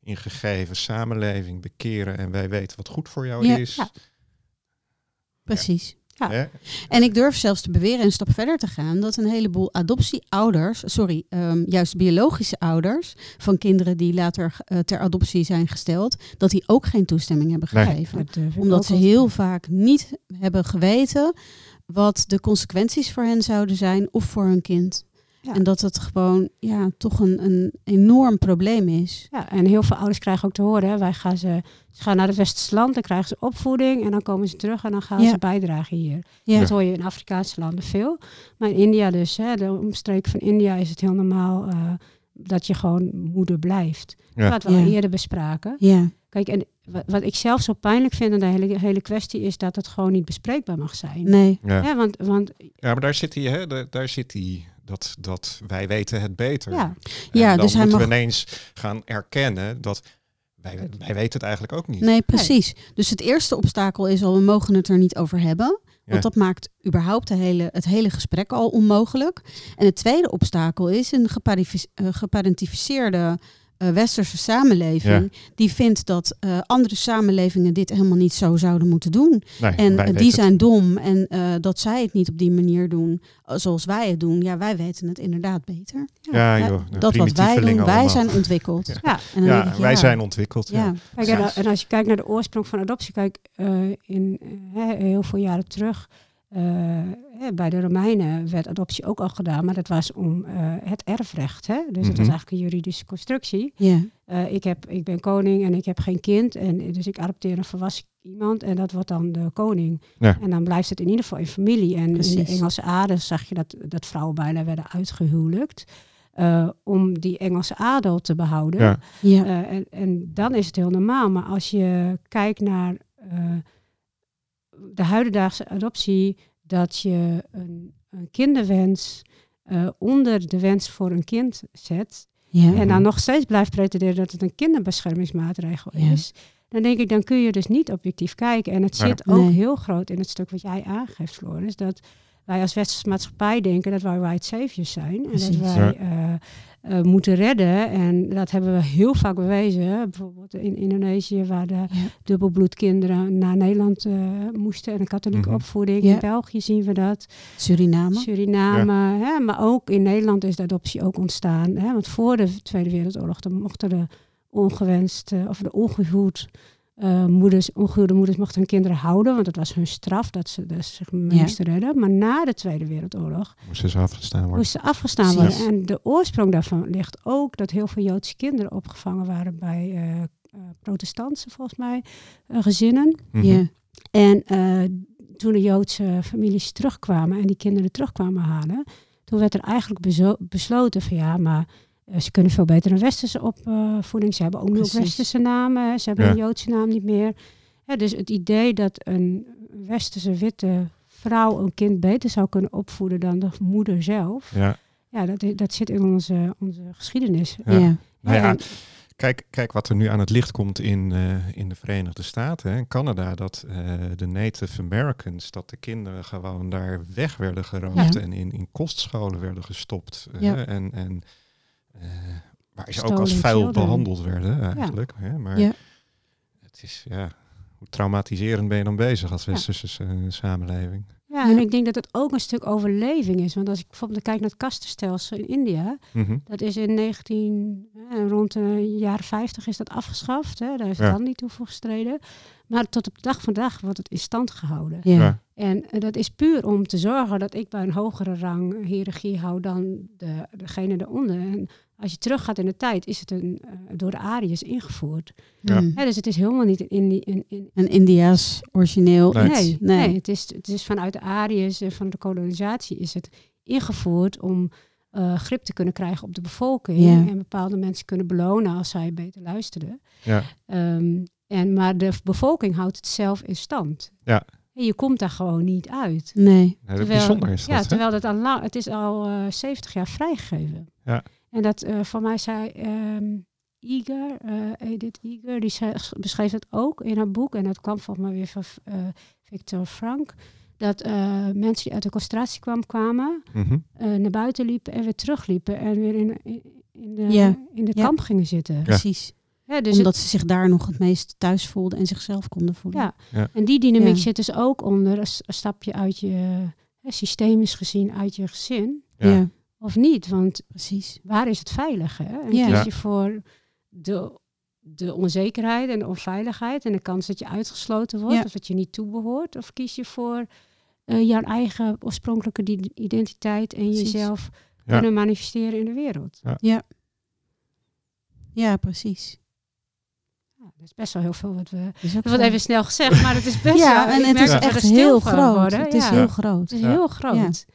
ingegeven samenleving bekeren en wij weten wat goed voor jou
Ja.
is.
Ja.
Precies.
Ja.
En ik durf zelfs te beweren een stap verder te gaan dat een heleboel adoptieouders, sorry, ehm, juist biologische ouders van kinderen die later eh, ter adoptie zijn gesteld, dat die ook geen toestemming hebben gegeven. Omdat ze heel vaak niet hebben geweten wat de consequenties voor hen zouden zijn of voor hun kind.
Ja.
En dat het gewoon ja, toch een, een enorm probleem is.
Ja, en heel veel ouders krijgen ook te horen, hè, wij gaan ze, ze gaan naar het westerse land, dan krijgen ze opvoeding en dan komen ze terug en dan gaan
Ja.
ze bijdragen hier.
Ja,
Dat hoor je in Afrikaanse landen veel. Maar in India dus, hè, de omstreken van India is het heel normaal eh, dat je gewoon moeder blijft.
Ja.
Wat we al eerder bespraken.
ja,
Kijk, en wat, wat ik zelf zo pijnlijk vind aan de hele, hele kwestie is dat het gewoon niet bespreekbaar mag zijn.
nee.
Ja.
Ja, want, want
ja, maar daar zit hij, hè? da- daar zit hij, dat, dat wij weten het beter.
ja,
En
Ja,
dan
dus hij
moeten
mag-
we ineens gaan erkennen dat wij, wij weten het eigenlijk ook niet.
Nee, precies. Dus het eerste obstakel is al, we mogen het er niet over hebben.
Ja.
Want dat maakt überhaupt de hele, het hele gesprek al onmogelijk. En het tweede obstakel is een eh, geparentificeerde eh, westerse samenleving. Die vindt dat eh, andere samenlevingen dit helemaal niet zo zouden moeten doen.
Nee,
En eh, die zijn dom en eh, dat zij het niet op die manier doen zoals wij het doen. Ja, wij weten het inderdaad beter.
Ja,
Ja,
joh. de
dat wat wij doen, wij
allemaal.
zijn ontwikkeld.
Ja.
ja.
En dan
Ja,
denk ik,
wij
ja,
zijn ontwikkeld. Ja.
Ja,
Kijk, en, en als je kijkt naar de oorsprong van adoptie, kijk, eh, in hè, heel veel jaren terug, eh, bij de Romeinen werd adoptie ook al gedaan, maar dat was om eh, het erfrecht. Hè? Dus het was
Mhm.
eigenlijk een juridische constructie. Eh, ik, heb, ik ben koning en ik heb geen kind, en dus ik adopteer een volwassen iemand en dat wordt dan de koning.
Ja.
En dan blijft het in ieder geval in familie. En in de. Engelse adel zag je dat, dat vrouwen bijna werden uitgehuwelijkt. eh, om die Engelse adel te behouden.
Ja.
ja,
en, en dan is het heel normaal. Maar als je kijkt naar eh, de huidendaagse adoptie, dat je een, een kinderwens eh, onder de wens voor een kind zet.
ja.
En dan nog steeds blijft pretenderen dat het een kinderbeschermingsmaatregel
Ja.
is. Dan denk ik, dan kun je dus niet objectief kijken. En het
Ja.
zit ook
Nee.
heel groot in het stuk wat jij aangeeft, Floris. Dat wij als westerse maatschappij denken dat wij white saviors zijn. En
Precies.
dat wij eh, eh, moeten redden. En dat hebben we heel vaak bewezen. Bijvoorbeeld in Indonesië, waar de
Ja.
dubbelbloedkinderen naar Nederland eh, moesten. En een katholieke
Mhm.
opvoeding.
Ja.
In België zien we dat.
Suriname.
Suriname. Hè, maar ook in Nederland is de adoptie ook ontstaan. Hè, want voor de Tweede Wereldoorlog dan mochten de ongewenst of de ongehuwd eh, moeders, ongehuwde moeders mochten hun kinderen houden, want dat was hun straf dat ze dus zich
Ja.
moesten redden. Maar na de Tweede Wereldoorlog
Moesten ze afgestaan worden.
moesten ze afgestaan worden. En de oorsprong daarvan ligt ook dat heel veel Joodse kinderen opgevangen waren bij eh, eh, protestantse, volgens mij, gezinnen.
Mhm.
Ja,
En eh, toen de Joodse families terugkwamen en die kinderen terugkwamen halen, toen werd er eigenlijk besloten van ja, maar ze kunnen veel beter een westerse opvoeding. Ze hebben ook
Precies.
westerse namen. Ze hebben
Ja.
een Joodse naam niet meer. Ja, dus het idee dat een westerse witte vrouw een kind beter zou kunnen opvoeden dan de moeder zelf.
Ja.
Ja, dat, dat zit in onze, onze geschiedenis.
Ja.
ja.
Nou ja, Kijk, kijk wat er nu aan het licht komt in, eh, in de Verenigde Staten en Canada. Dat eh, de Native Americans, dat de kinderen gewoon daar weg werden geroofd
Ja.
en in, in kostscholen werden gestopt. eh,
Ja.
En, en eh, waar ze ook als vuil
children.
behandeld werden eigenlijk. Hè? Maar
Ja.
het is, ja, hoe traumatiserend ben je dan bezig als westerse eh, samenleving?
ja, en ik denk dat het ook een stuk overleving is. Want als ik bijvoorbeeld kijk naar het kastenstelsel in India,
Mhm.
Dat is in 19, eh, rond de jaren 50 is dat afgeschaft. Hè? Daar heeft
Ja.
dan niet toe voor gestreden. Maar tot op de dag van vandaag wordt het in stand gehouden.
Ja.
Ja.
En eh, dat is puur om te zorgen dat ik bij een hogere rang hiërarchie hou dan de, degene eronder. En als je teruggaat in de tijd, is het een, eh, door de Ariërs ingevoerd.
Ja.
Mm.
Hè, dus het is helemaal niet in die. In, in,
Een Indiaas origineel
Nee.
nee, het, is, het is vanuit de Ariërs en van de kolonisatie is het ingevoerd om eh, grip te kunnen krijgen op de bevolking.
Ja.
En bepaalde mensen kunnen belonen als zij beter luisterden.
Ja.
Ehm, en, maar de bevolking houdt het zelf in stand.
Ja.
En je komt daar gewoon niet uit.
Nee.
Ja, bijzonder is dat.
ja,
hè?
terwijl het al, lang, het is al eh 70 jaar vrijgegeven.
Ja.
En dat eh voor mij zei ehm Iger, eh, Edith Iger, die zei- beschreef het ook in haar boek. En dat kwam volgens mij weer van eh, Victor Frank. dat eh, mensen die uit de concentratiekamp kwamen,
Mhm.
eh, naar buiten liepen en weer terugliepen en weer in, in, in de,
Ja.
in de
Ja.
kamp gingen zitten.
Precies.
Ja, dus
Omdat ze zich daar nog het meest thuis voelden en zichzelf konden voelen.
Ja.
Ja.
En die dynamiek
Ja.
zit dus ook onder een stapje uit je, hè, systemisch gezien, uit je gezin.
Ja.
ja,
Of niet, want
precies.
waar is het veilig? Hè? En
Ja.
kies
Ja.
je voor de, de onzekerheid en de onveiligheid en de kans dat je uitgesloten wordt
Ja.
of dat je niet toebehoort? Of kies je voor eh, jouw eigen oorspronkelijke identiteit en
Precies.
jezelf
Ja.
kunnen manifesteren in de wereld?
Ja, precies.
Ja, dat is best wel heel veel wat we...
Dat is
wordt even snel gezegd, maar het is best
ja,
wel...
en het
merk
is echt
stil
heel groot.
worden.
Het is heel
Het
groot.
is
Ja.
heel groot.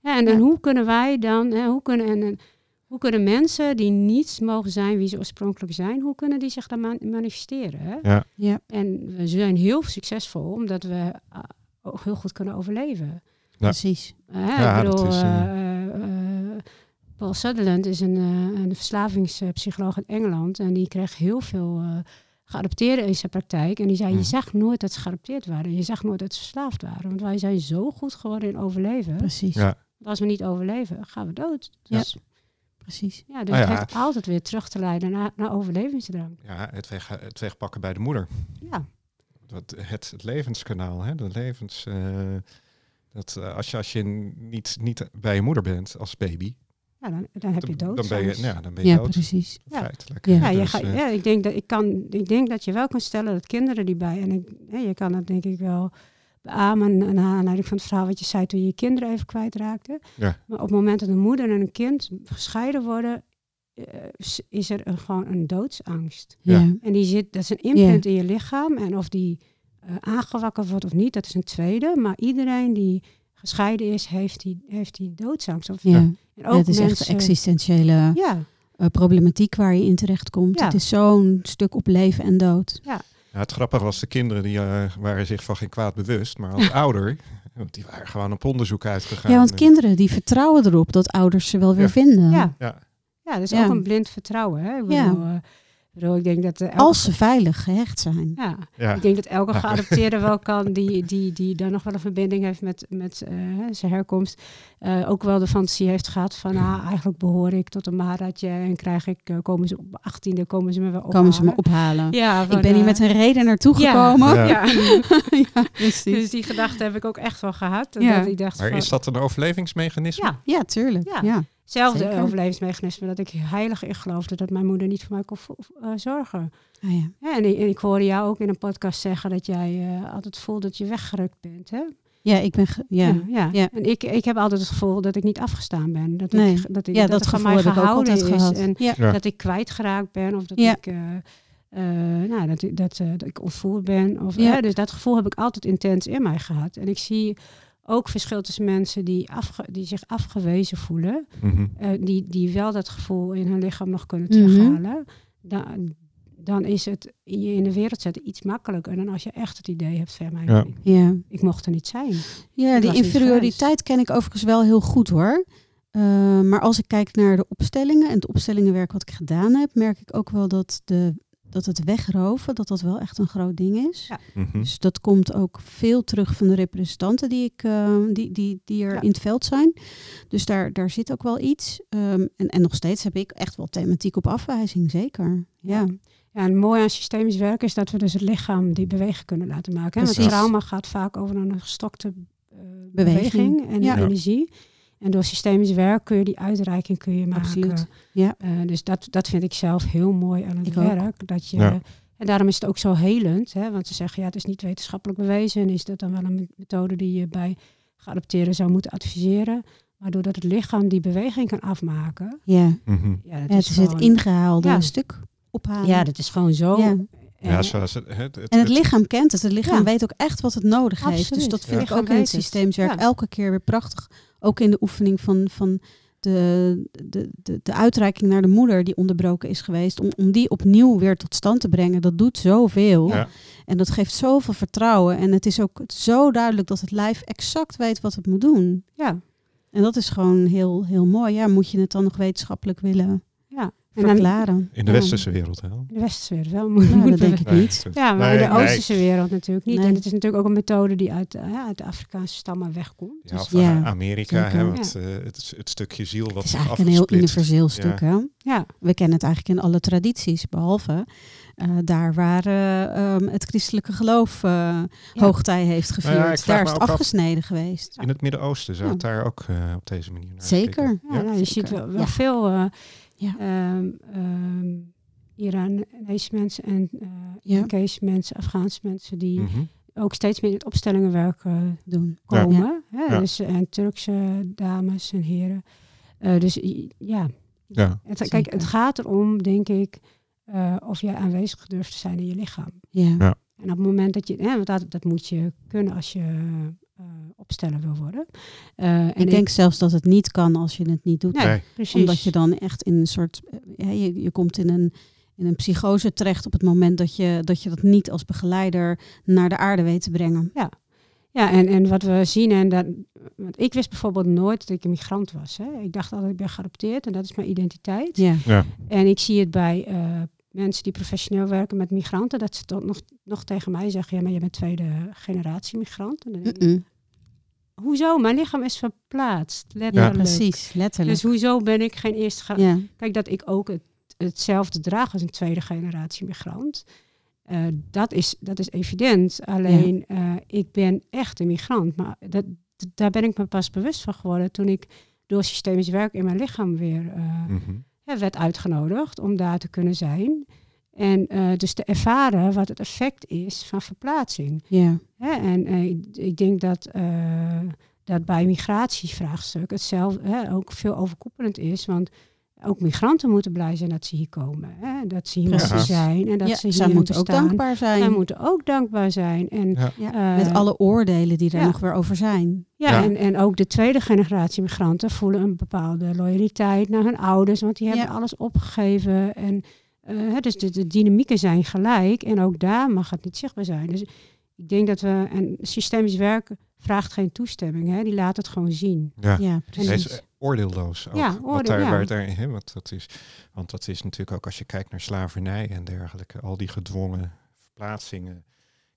Ja. en dan
Ja.
hoe kunnen wij dan, hè, hoe, kunnen, en, en hoe kunnen mensen die niet mogen zijn wie ze oorspronkelijk zijn, hoe kunnen die zich dan man- manifesteren? Hè?
Ja.
Ja,
En we zijn heel succesvol omdat we ah, ook heel goed kunnen overleven.
precies.
Hè,
Ja,
ik
dat is, eh,
eh, eh, eh, Paul Sutherland is een, eh, een verslavingspsycholoog uit Engeland en die kreeg heel veel eh geadopteerden in zijn praktijk. En die zei,
Mhm.
je zag nooit dat ze geadopteerd waren. Je zag nooit dat ze verslaafd waren. Want wij zijn zo goed geworden in overleven.
Precies.
Ja.
Want als we niet overleven, gaan we dood.
Ja.
Dus,
Precies.
ja, dus
Ah,
het
ja.
heeft altijd weer terug te leiden naar, naar overlevingsdrang.
Ja, het, weg, het wegpakken bij de moeder.
Ja,
Dat, het, het levenskanaal, hè? De levens, eh, dat, eh, als, je, als je niet, niet bij je moeder bent als baby,
ja dan, dan heb je dood.
dan ben je,
soms.
nou ja, dan ben je
Ja,
dood.
precies.
Ja.
Feitelijk.
Ja.
Ja, je
Dus,
ga,
eh,
ja, ik denk dat ik kan, ik denk dat je wel kan stellen dat kinderen die bij en ik, je kan dat denk ik wel beamen naar aanleiding van het verhaal wat je zei toen je je kinderen even kwijtraakte.
Ja.
Maar op het moment dat een moeder en een kind gescheiden worden, eh, is er een, gewoon een doodsangst.
Ja.
Ja.
En die zit, dat is een imprint in je lichaam. En of die eh, aangewakkerd wordt of niet, dat is een tweede. Maar iedereen die gescheiden is, heeft die, heeft die doodsangst. Of,
Ja.
En
Ja,
ook
het is echt
mensen,
een existentiële
Ja,
eh, problematiek waar je in terecht komt.
Ja.
Het is zo'n stuk op leven en dood.
ja, het grappige was, de kinderen die eh, waren zich van geen kwaad bewust, maar als ouder, want die waren gewoon op onderzoek uitgegaan.
Ja, want
En-
kinderen die vertrouwen erop dat ouders ze wel weer
Ja.
vinden.
ja.
Ja,
ja, dat is
Ja.
ook een blind vertrouwen. Hè? Ik
Ja.
bedoel, eh, bedoel, ik denk dat... eh, elke
Als ze veilig gehecht zijn.
Ja,
ja.
ik denk dat elke geadopteerde wel kan, die, die, die dan nog wel een verbinding heeft met, met eh, zijn herkomst, eh, ook wel de fantasie heeft gehad van, ah, eigenlijk behoor ik tot een Maharadje en krijg ik, komen ze op 18e, komen ze me wel ophalen.
Komen ze me ophalen.
Ja, van,
ik ben hier met een reden naartoe
ja.
gekomen.
Ja.
Ja.
Ja, precies.
dus die gedachte heb ik ook echt wel gehad.
Ja.
Dat ik dacht
Maar
van,
is dat een overlevingsmechanisme?
ja,
Ja, tuurlijk.
Ja. Hetzelfde overlevingsmechanisme dat ik heilig in geloofde dat mijn moeder niet voor mij kon eh, zorgen.
Ah, ja.
Ja, en, ik, en ik hoorde jou ook in een podcast zeggen dat jij eh, altijd voelt dat je weggerukt bent. Hè?
ja, ik ben... ja.
ja.
Ja.
En ik, ik heb altijd het gevoel dat ik niet afgestaan ben. Dat,
Nee.
ik, dat, ik,
ja,
dat,
dat,
van
gevoel
mij
heb ik ook
gehouden
altijd
is.
gehad.
En dat ik kwijtgeraakt ben. Of dat
Ja.
ik... eh, eh, nou, dat, ik- dat, dat ik ontvoerd ben. Of, dus dat gevoel heb ik altijd intens in mij gehad. En ik zie ook verschil tussen mensen die, afge, die zich afgewezen voelen.
Mhm.
eh, die, die wel dat gevoel in hun lichaam nog kunnen
Mhm.
terughalen. Dan, dan is het je in de wereld zetten iets makkelijker dan als je echt het idee hebt van mij.
Ja.
Ik,
Ja.
ik mocht er niet zijn.
Ja,
Ik
die inferioriteit ken ik overigens wel heel goed hoor. Eh, maar als ik kijk naar de opstellingen en het opstellingenwerk wat ik gedaan heb, merk ik ook wel dat, de, dat het wegroven, dat dat wel echt een groot ding is.
Ja.
Mhm.
Dus dat komt ook veel terug van de representanten die, ik, eh, die, die, die er
Ja.
in het veld zijn. Dus daar, daar zit ook wel iets. Ehm, en, en nog steeds heb ik echt wel thematiek op afwijzing, zeker. Ja,
Ja, en mooi aan systemisch werken is dat we dus het lichaam die bewegen kunnen laten maken. Hè? Want trauma gaat vaak over een gestokte eh,
Beweging.
beweging. en
Ja.
energie. En door systemisch werk kun je die uitreiking kun je maken.
Absoluut. Ja.
Eh, dus dat, dat vind ik zelf heel mooi aan het
Ik ook.
werk. Dat je,
Ja.
En daarom is het ook zo helend. Hè? Want ze zeggen, ja, het is niet wetenschappelijk bewezen. En is dat dan wel een methode die je bij geadopteerden zou moeten adviseren. Maar doordat het lichaam die beweging kan afmaken.
ja.
Mhm.
Ja, dat
Ja, het
is
is het ingehaalde
Ja.
stuk ophalen.
Ja, dat is gewoon zo.
Ja.
Het, het, het,
En het lichaam kent het. Het lichaam
Ja.
weet ook echt wat het nodig heeft. Dus dat vind ik ook in het
weet het.
systeemisch werk
Ja.
elke keer weer prachtig. Ook in de oefening van, van de, de, de, de uitreiking naar de moeder die onderbroken is geweest. Om, om die opnieuw weer tot stand te brengen. Dat doet zoveel.
Ja.
En dat geeft zoveel vertrouwen. En het is ook zo duidelijk dat het lijf exact weet wat het moet doen.
ja.
En dat is gewoon heel, heel mooi. Ja, moet je het dan nog wetenschappelijk willen Verklaren.
In de westerse wereld wel.
In de westerse wereld wel.
Nou,
Moet
dat denk ik
Nee,
niet.
Ja, maar
Nee,
in de
nee.
Oosterse wereld natuurlijk niet.
Nee.
En het is natuurlijk ook een methode die uit, eh, ja, uit de Afrikaanse stammen wegkomt.
Ja,
Dus,
of
Ja,
Amerika, hè, want, eh, het, het stukje ziel wat
Het is eigenlijk een heel universeel stuk. Hè?
ja,
We kennen het eigenlijk in alle tradities, behalve eh, daar waar eh, ehm, het christelijke geloof eh, hoogtij heeft gevierd.
Nou vraag
daar is het
af-
afgesneden geweest.
In het Midden-Oosten zou het daar ook eh, op deze manier naar
Zeker.
ja,
Ja.
nou, je
zeker.
ziet wel, wel
Ja.
veel eh
Ja.
ehm, ehm, Iranese mensen en eh
Ja.
Irakese mensen, Afghaanse mensen die
Mhm.
ook steeds meer in het opstellingenwerk eh,
Doen.
Ja.
komen. Hè?
Ja.
Dus, en Turkse dames en heren. Eh, dus ja,
Ja.
het, kijk, het gaat erom, denk ik, eh, of jij aanwezig durft te zijn in je lichaam.
Ja.
Ja.
En op het moment dat je, hè, want dat, dat moet je kunnen als je eh, opsteller wil worden. Eh, en
Ik denk zelfs dat het niet kan als je het niet doet.
Nee.
Omdat je dan echt in een soort. eh, Ja, je, je komt in een, in een psychose terecht op het moment dat je, dat je dat niet als begeleider naar de aarde weet te brengen.
Ja, en, en wat we zien, en dat, want ik wist bijvoorbeeld nooit dat ik een migrant was. Hè. Ik dacht altijd, ik ben geadopteerd en dat is mijn identiteit.
Ja.
Ja.
En ik zie het bij eh, mensen die professioneel werken met migranten, dat ze toch nog, nog tegen mij zeggen, ja, maar je bent tweede generatie migrant. En dan denk ik,
Mm-mm.
hoezo? Mijn lichaam is verplaatst,
Ja,
letterlijk.
precies. Letterlijk.
Dus hoezo ben ik geen eerste ge-
ja.
Kijk, dat ik ook het, hetzelfde draag als een tweede generatie migrant. eh, dat, is, dat is evident. Alleen, eh, ik ben echt een migrant. Maar dat, daar ben ik me pas bewust van geworden toen ik door systemisch werk in mijn lichaam weer eh,
Mhm.
Werd uitgenodigd om daar te kunnen zijn. En eh, dus te ervaren wat het effect is van verplaatsing.
ja.
Hè? En eh, ik, ik denk dat, eh, dat bij migratievraagstuk hetzelfde hè, ook veel overkoepelend is. Want ook migranten moeten blij zijn dat ze hier komen. Hè? Dat ze hier
Precies.
mogen zijn en dat
Ja,
ze hier
zij moeten ook dankbaar zijn.
Zij moeten ook dankbaar zijn. En,
Ja.
Eh,
met alle oordelen die er
ja.
nog weer over zijn.
ja,
Ja.
En, en ook de tweede generatie migranten voelen een bepaalde loyaliteit naar hun ouders. Want die hebben
Ja.
alles opgegeven. En, eh, hè, dus de, de dynamieken zijn gelijk. En ook daar mag het niet zichtbaar zijn. Dus ik denk dat we... En systemisch werken vraagt geen toestemming. Hè? Die laat het gewoon zien.
Ja.
Precies.
Oordeelloos ook.
Ja, oordeel,
daar,
ja.
waar daar, hè, wat dat is, want dat is natuurlijk ook als je kijkt naar slavernij en dergelijke, al die gedwongen verplaatsingen.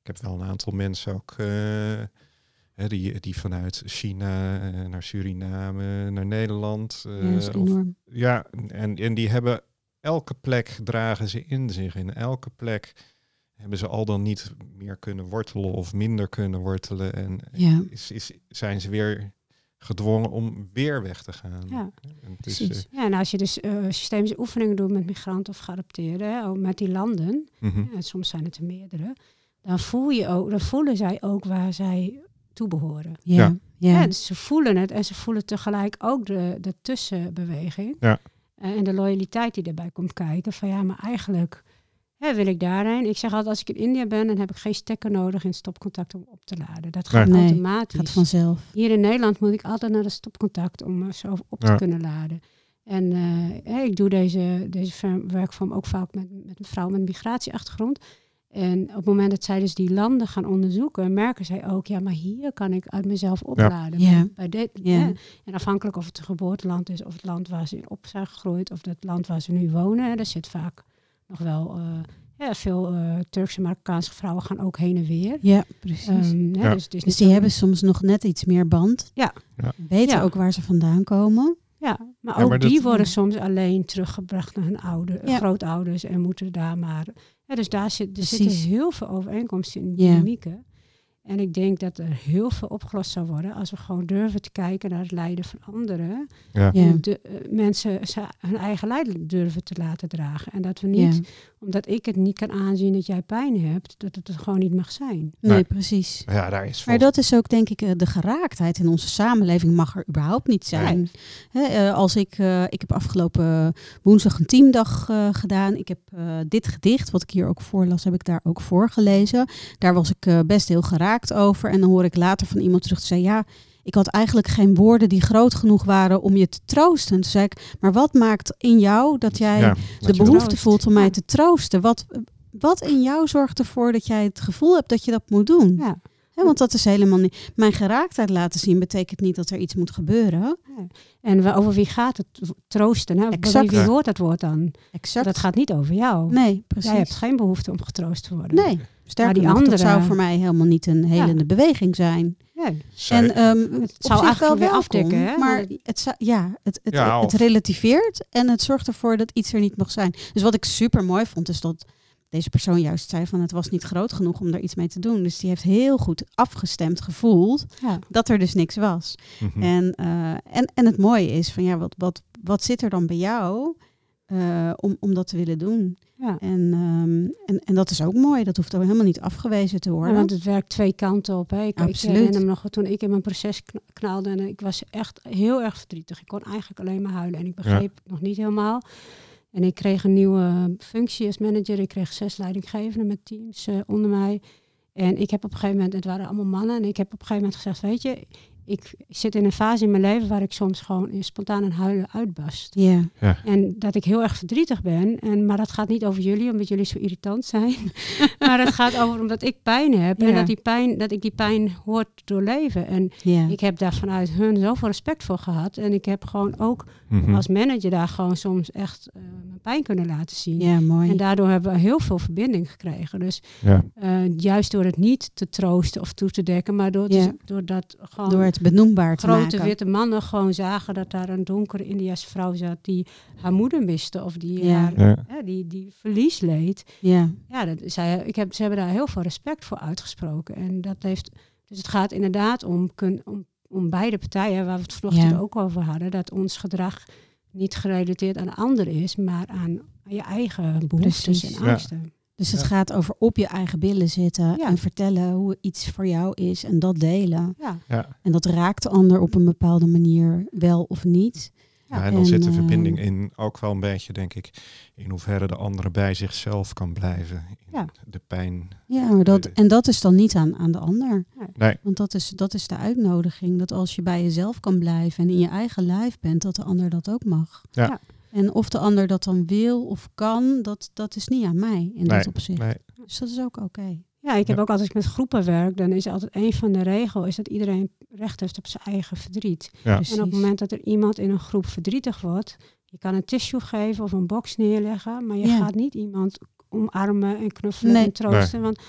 Ik heb wel een aantal mensen ook eh, die, die vanuit China eh, naar Suriname, naar Nederland. eh,
ja,
of- en, en die hebben elke plek dragen ze in zich. In elke plek hebben ze al dan niet meer kunnen wortelen of minder kunnen wortelen. En
Ja.
is, is, zijn ze weer gedwongen om weer weg te gaan.
Ja.
En is,
Precies.
Ja, en als je dus eh, systemische oefeningen doet met migranten of geadopteerden, ook met die landen,
eh, mhm.
en soms zijn het er meerdere, dan, voel je ook, dan voelen zij ook waar zij toe behoren.
Ja.
Ja.
Ja.
Ja, dus ze voelen het en ze voelen tegelijk ook de, de tussenbeweging.
Ja.
Eh, en de loyaliteit die erbij komt kijken. Van ja, maar eigenlijk hè, wil ik daarheen. Ik zeg altijd, als ik in India ben, dan heb ik geen stekker nodig in stopcontact om op te laden. Dat gaat
Nee.
Automatisch.
Gaat vanzelf.
Hier in Nederland moet ik altijd naar de stopcontact om eh, zo op te
Ja.
kunnen laden. En eh, hè, ik doe deze, deze werkvorm ook vaak met, met een vrouw met een migratieachtergrond. En op het moment dat zij dus die landen gaan onderzoeken, merken zij ook, ja, maar hier kan ik uit mezelf opladen.
Ja.
Bij, bij dit,
Ja.
En afhankelijk of het een geboorteland is, of het land waar ze in op zijn gegroeid, of het land waar ze nu wonen, daar zit vaak nog wel eh, ja, veel eh, Turkse Marokkaanse vrouwen gaan ook heen en weer.
Ja, precies.
Ehm, hè,
Ja.
dus,
dus die hebben soms nog net iets meer band.
Ja.
Ja.
Weten
Ja.
ook waar ze vandaan komen.
Ja, maar
Ja,
ook
maar dat-
die worden soms alleen teruggebracht naar hun oude,
Ja.
grootouders en moeten daar maar. Ja, dus daar zit, er
Precies.
zitten heel veel overeenkomsten in
Ja.
dynamieken. En ik denk dat er heel veel opgelost zou worden als we gewoon durven te kijken naar het lijden van anderen.
Ja.
De, eh, mensen hun eigen lijden durven te laten dragen. En dat we niet,
Ja.
Omdat ik het niet kan aanzien dat jij pijn hebt, dat het er gewoon niet mag zijn.
Nee,
Nee.
precies.
Maar ja, daar is
Maar dat is ook denk ik eh, de geraaktheid in onze samenleving mag er überhaupt niet zijn. Hè, eh, als ik, eh, ik heb afgelopen woensdag een teamdag eh, gedaan. Ik heb eh, dit gedicht, wat ik hier ook voorlas, heb ik daar ook voorgelezen. Daar was ik eh, best heel geraakt over. En dan hoor ik later van iemand terug te zeggen, ja, ik had eigenlijk geen woorden die groot genoeg waren om je te troosten. Toen zei ik, maar wat maakt in jou dat jij
ja,
de
dat
behoefte
troost.
voelt om mij
Ja.
te troosten? Wat, wat in jou zorgt ervoor dat jij het gevoel hebt dat je dat moet doen?
Ja.
want dat is helemaal niet. Mijn geraaktheid laten zien betekent niet dat er iets moet gebeuren.
En over wie gaat het troosten? Hè?
Exact.
Wie hoort dat woord dan?
Exact.
Dat gaat niet over jou.
Nee, precies.
Jij hebt geen behoefte om getroost te worden.
Nee, sterker
die
nog,
andere-
dat zou voor mij helemaal niet een helende beweging zijn.
Zij-
En ehm het
zou eigenlijk
wel
weer afdekken, hè?
maar het, ja, het, het,
Ja,
het relativeert en het zorgt ervoor dat iets er niet mag zijn. Dus wat ik super mooi vond, is dat deze persoon juist zei van het was niet groot genoeg om daar iets mee te doen. Dus die heeft heel goed afgestemd gevoeld
Ja.
dat er dus niks was.
Mhm.
En, eh, en, en het mooie is van ja, wat, wat, wat zit er dan bij jou eh, om, om dat te willen doen?
Ja.
En, ehm, en, en dat is ook mooi. Dat hoeft ook helemaal niet afgewezen te
Ja,
worden.
want het werkt twee kanten op. Hè. Ik, ik
Absoluut.
herinner me nog toen ik in mijn proces kn- knalde en ik was echt heel erg verdrietig. Ik kon eigenlijk alleen maar huilen en ik begreep het nog niet helemaal. En ik kreeg een nieuwe functie als manager. Ik kreeg zes leidinggevenden met teams eh, onder mij. En ik heb op een gegeven moment, het waren allemaal mannen, en ik heb op een gegeven moment gezegd, weet je, ik zit in een fase in mijn leven waar ik soms gewoon in spontaan een huilen uitbarst.
Ja,
En dat ik heel erg verdrietig ben. En, maar dat gaat niet over jullie, omdat jullie zo irritant zijn. maar het gaat over omdat ik pijn heb. En dat, die pijn, dat ik die pijn hoort doorleven. En ik heb daar vanuit hun zoveel respect voor gehad. En ik heb gewoon ook
Mhm.
als manager daar gewoon soms echt eh, mijn pijn kunnen laten zien.
ja mooi.
En daardoor hebben we heel veel verbinding gekregen. Dus
ja.
eh, juist door het niet te troosten of toe te dekken, maar door,
Ja.
te, door dat gewoon
Door het benoembaar te
grote
maken.
witte mannen gewoon zagen dat daar een donkere Indiase vrouw zat die haar moeder miste of die,
Ja.
haar,
Ja.
die, die verlies leed.
Ja,
Ja, dat, zij, ik heb, ze hebben daar heel veel respect voor uitgesproken. En dat heeft, dus het gaat inderdaad om, kun, om, om beide partijen, waar we het vanochtend
Ja.
ook over hadden, dat ons gedrag niet gerelateerd aan anderen is, maar aan je eigen behoeftes
Precies.
en
Ja.
angsten.
dus het
Ja.
gaat over op je eigen billen zitten
Ja.
en vertellen hoe iets voor jou is en dat delen.
Ja,
Ja.
En dat raakt de ander op een bepaalde manier wel of niet.
Ja, en dan
En,
zit de
eh,
verbinding in ook wel een beetje, denk ik, in hoeverre de andere bij zichzelf kan blijven. In
Ja.
De pijn.
Ja, maar dat, en dat is dan niet aan, aan de ander.
Nee,
Want dat is, dat is de uitnodiging. Dat als je bij jezelf kan blijven en in je eigen lijf bent, dat de ander dat ook mag.
Ja.
Ja.
En of de ander dat dan wil of kan, dat, dat is niet aan mij in
Nee,
dat opzicht.
nee.
Dus dat is ook oké.
Ja, ik heb
Ja.
ook als ik met groepen werk, dan is altijd een van de regels is dat iedereen recht heeft op zijn eigen verdriet.
Ja.
Precies.
En op het moment dat er iemand in een groep verdrietig wordt, je kan een tissue geven of een box neerleggen, maar je
Ja.
gaat niet iemand omarmen en knuffelen
Nee.
en troosten. Want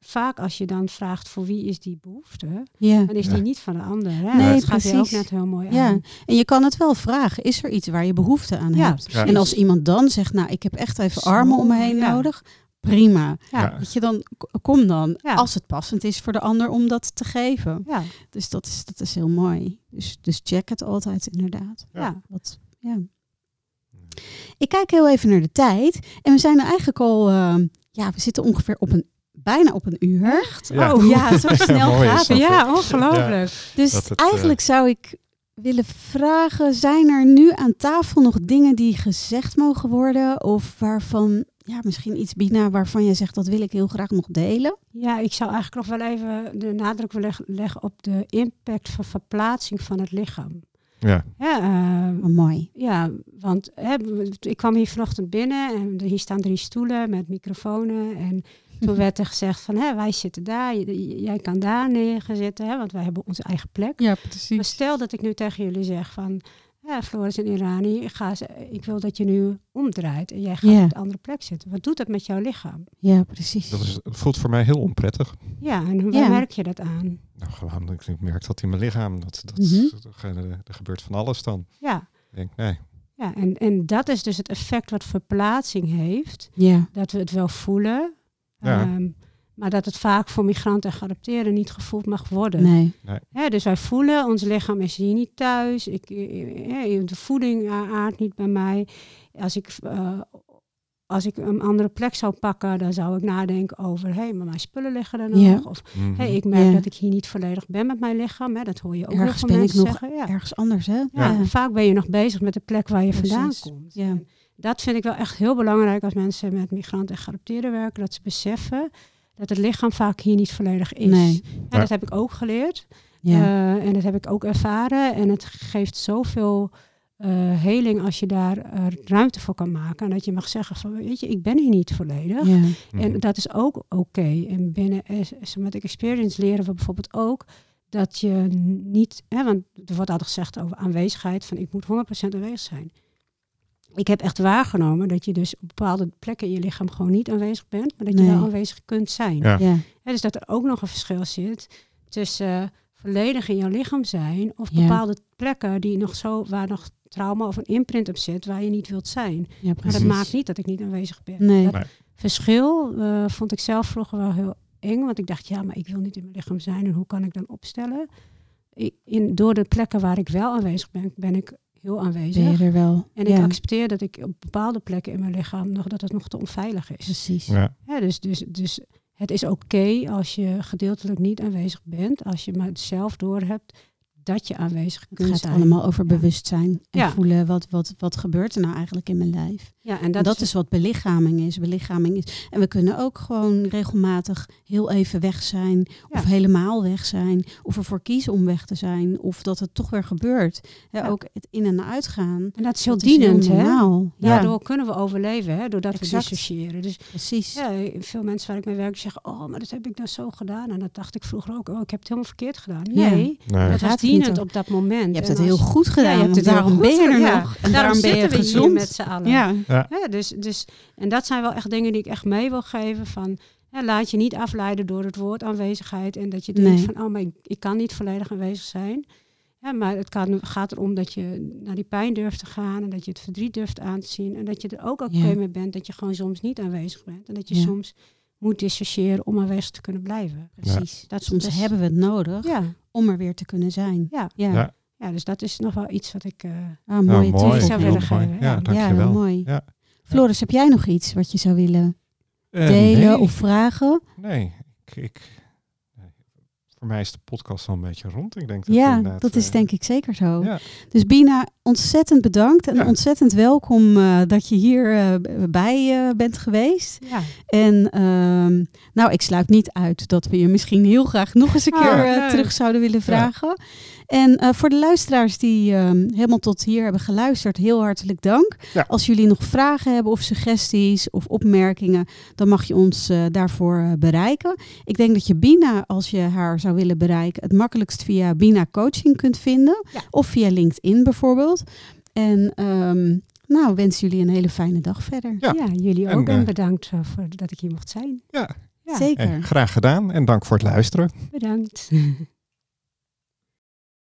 vaak als je dan vraagt voor wie is die behoefte,
Ja.
dan is
Ja.
die niet van de ander. Hè?
Nee,
dat gaat je ook
precies.
net heel mooi
ja,
aan.
en je kan het wel vragen. Is er iets waar je behoefte aan
Ja,
hebt?
precies.
En als iemand dan zegt, nou, ik heb echt even
Zo,
armen om me heen
ja.
nodig, prima.
Ja.
Weet je, dan kom dan,
Ja.
als het passend is voor de ander om dat te geven.
Ja,
Dus dat is, dat is heel mooi. Dus, dus check het altijd inderdaad.
Ja.
ja.
Wat, ja. Ik kijk heel even naar de tijd. En we zijn er eigenlijk al, eh, ja, we zitten ongeveer op een, bijna op een uur.
Echt?
Ja.
Oh,
Ja, zo snel gaat het.
ja, ongelooflijk.
Dus
het, eh,
eigenlijk zou ik willen vragen, zijn er nu aan tafel nog dingen die gezegd mogen worden? Of waarvan, ja, misschien iets Bina, waarvan jij zegt, dat wil ik heel graag nog delen?
Ja, ik zou eigenlijk nog wel even de nadruk willen leg- leggen op de impact van verplaatsing van het lichaam.
Ja.
Ja, eh,
Oh, mooi.
Ja, want hè, ik kwam hier vanochtend binnen en hier staan drie stoelen met microfoons. En toen werd er gezegd van, hè, wij zitten daar, jij kan daar neergezitten, hè, want wij hebben onze eigen plek.
Ja,
Maar
precies.
stel dat ik nu tegen jullie zeg van, ja, Floris en Irani, ik, ga, ze- ik wil dat je nu omdraait en jij gaat
Ja.
op de andere plek zitten. Wat doet dat met jouw lichaam?
Ja, precies.
Dat is, het voelt voor mij heel onprettig.
Ja, en waar
Ja.
merk je dat aan?
Nou, gewoon, ik merk dat in mijn lichaam. Dat, dat,
Mhm.
er, er gebeurt van alles dan.
Ja,
Ik denk, nee.
ja en, en dat is dus het effect wat verplaatsing heeft.
Ja,
dat we het wel voelen.
Ja.
ehm, maar dat het vaak voor migranten en geadopteerden niet gevoeld mag worden.
nee.
Hè, dus wij voelen, ons lichaam is hier niet thuis. Ik, eh, eh, de voeding aardt niet bij mij. Als ik, eh, als ik een andere plek zou pakken, dan zou ik nadenken over... hé, hey, maar mijn spullen liggen er nog.
Ja.
Of
Mhm.
hey, ik merk
Ja.
dat ik hier niet volledig ben met mijn lichaam. Hè. Dat hoor je ook
Ergens ben ik
mensen
nog
zeggen. Ja.
Ergens anders, hè?
Ja, vaak ben je nog bezig met de plek waar je vandaan komt.
Ja.
En dat vind ik wel echt heel belangrijk als mensen met migranten en geadopteerden werken. Dat ze beseffen dat het lichaam vaak hier niet volledig is.
Nee.
En
Ja.
dat heb ik ook geleerd.
Ja.
Eh, en dat heb ik ook ervaren. En het geeft zoveel uh, heling als je daar uh, ruimte voor kan maken. En dat je mag zeggen van, weet je, ik ben hier niet volledig. Ja. En mhm. dat is ook oké. En binnen Somatic Experience leren we bijvoorbeeld ook dat je niet... Hè, want er wordt altijd gezegd over aanwezigheid, van ik moet 100% aanwezig zijn. Ik heb echt waargenomen dat je dus op bepaalde plekken in je lichaam gewoon niet aanwezig bent, maar dat je wel aanwezig kunt zijn. Ja. Ja. dus dat er ook nog een verschil zit tussen volledig in jouw lichaam zijn of bepaalde plekken die nog zo, waar nog trauma of een imprint op zit waar je niet wilt zijn. Ja, maar dat maakt niet dat ik niet aanwezig ben. Nee. Dat verschil uh, vond ik zelf vroeger wel heel eng, want ik dacht, ja, maar ik wil niet in mijn lichaam zijn en hoe kan ik dan opstellen? In, door de plekken waar ik wel aanwezig ben, ben ik heel aanwezig.
Ben je er wel.
En ik accepteer dat ik op bepaalde plekken in mijn lichaam nog dat het nog te onveilig is.
Precies. Ja.
ja dus, dus, dus het is oké als je gedeeltelijk niet aanwezig bent, als je maar zelf doorhebt dat je aanwezig kunt zijn.
Het gaat allemaal over bewustzijn en voelen wat, wat, wat gebeurt er nou eigenlijk in mijn lijf. Ja, en dat, is, wat belichaming is. Belichaming is. En we kunnen ook gewoon regelmatig heel even weg zijn of helemaal weg zijn of ervoor kiezen om weg te zijn of dat het toch weer gebeurt. Ja, Ook het in en uitgaan.
En dat is heel dienend, hè? Daardoor kunnen we overleven, hè? doordat we dissociëren. Dus
Precies.
Ja, veel mensen waar ik mee werk zeggen, oh, maar dat heb ik dan zo gedaan. En dat dacht ik vroeger ook, oh, ik heb het helemaal verkeerd gedaan. Nee, nee. dat was op dat moment.
Je hebt het heel goed gedaan. Ja, je hebt het daarom ben je er nog.
En daarom, ben je gezond met z'n allen. Ja. Ja. dus, dus, en dat zijn wel echt dingen die ik echt mee wil geven. Van, laat je niet afleiden door het woord aanwezigheid. En dat je denkt van, oh, maar ik, ik, kan niet volledig aanwezig zijn. Ja, maar het kan, gaat erom dat je naar die pijn durft te gaan. En dat je het verdriet durft aan te zien. En dat je er ook oké okay mee bent dat je gewoon soms niet aanwezig bent. En dat je soms moet dissociëren om aanwezig te kunnen blijven.
Precies. Dat soms dus, hebben we het nodig om er weer te kunnen zijn.
Ja. Ja. ja. dus dat is nog wel iets wat ik uh, ah, mooie mooi. zou willen geven.
Ja, dankjewel. mooi. Ja.
Floris, heb jij nog iets wat je zou willen uh, delen nee. of vragen?
Nee, ik, ik voor mij is de podcast al een beetje rond. Ik denk dat
ja, dat is eh, denk ik zeker zo. Ja. Dus Bina, ontzettend bedankt en ontzettend welkom uh, dat je hier uh, bij bent geweest. Ja. En ehm, nou, ik sluit niet uit dat we je misschien heel graag nog eens een keer ah, terug zouden willen vragen. En uh, voor de luisteraars die uh, helemaal tot hier hebben geluisterd, heel hartelijk dank. Ja. Als jullie nog vragen hebben of suggesties of opmerkingen, dan mag je ons uh, daarvoor uh, bereiken. Ik denk dat je Bina, als je haar zou willen bereiken, het makkelijkst via Bina Coaching kunt vinden. Ja. Of via LinkedIn bijvoorbeeld. En um, nou, wens jullie een hele fijne dag verder.
Ja, ja jullie ook. En, en bedankt voor dat ik hier mocht zijn.
Ja, Zeker. En graag gedaan en dank voor het luisteren.
Bedankt.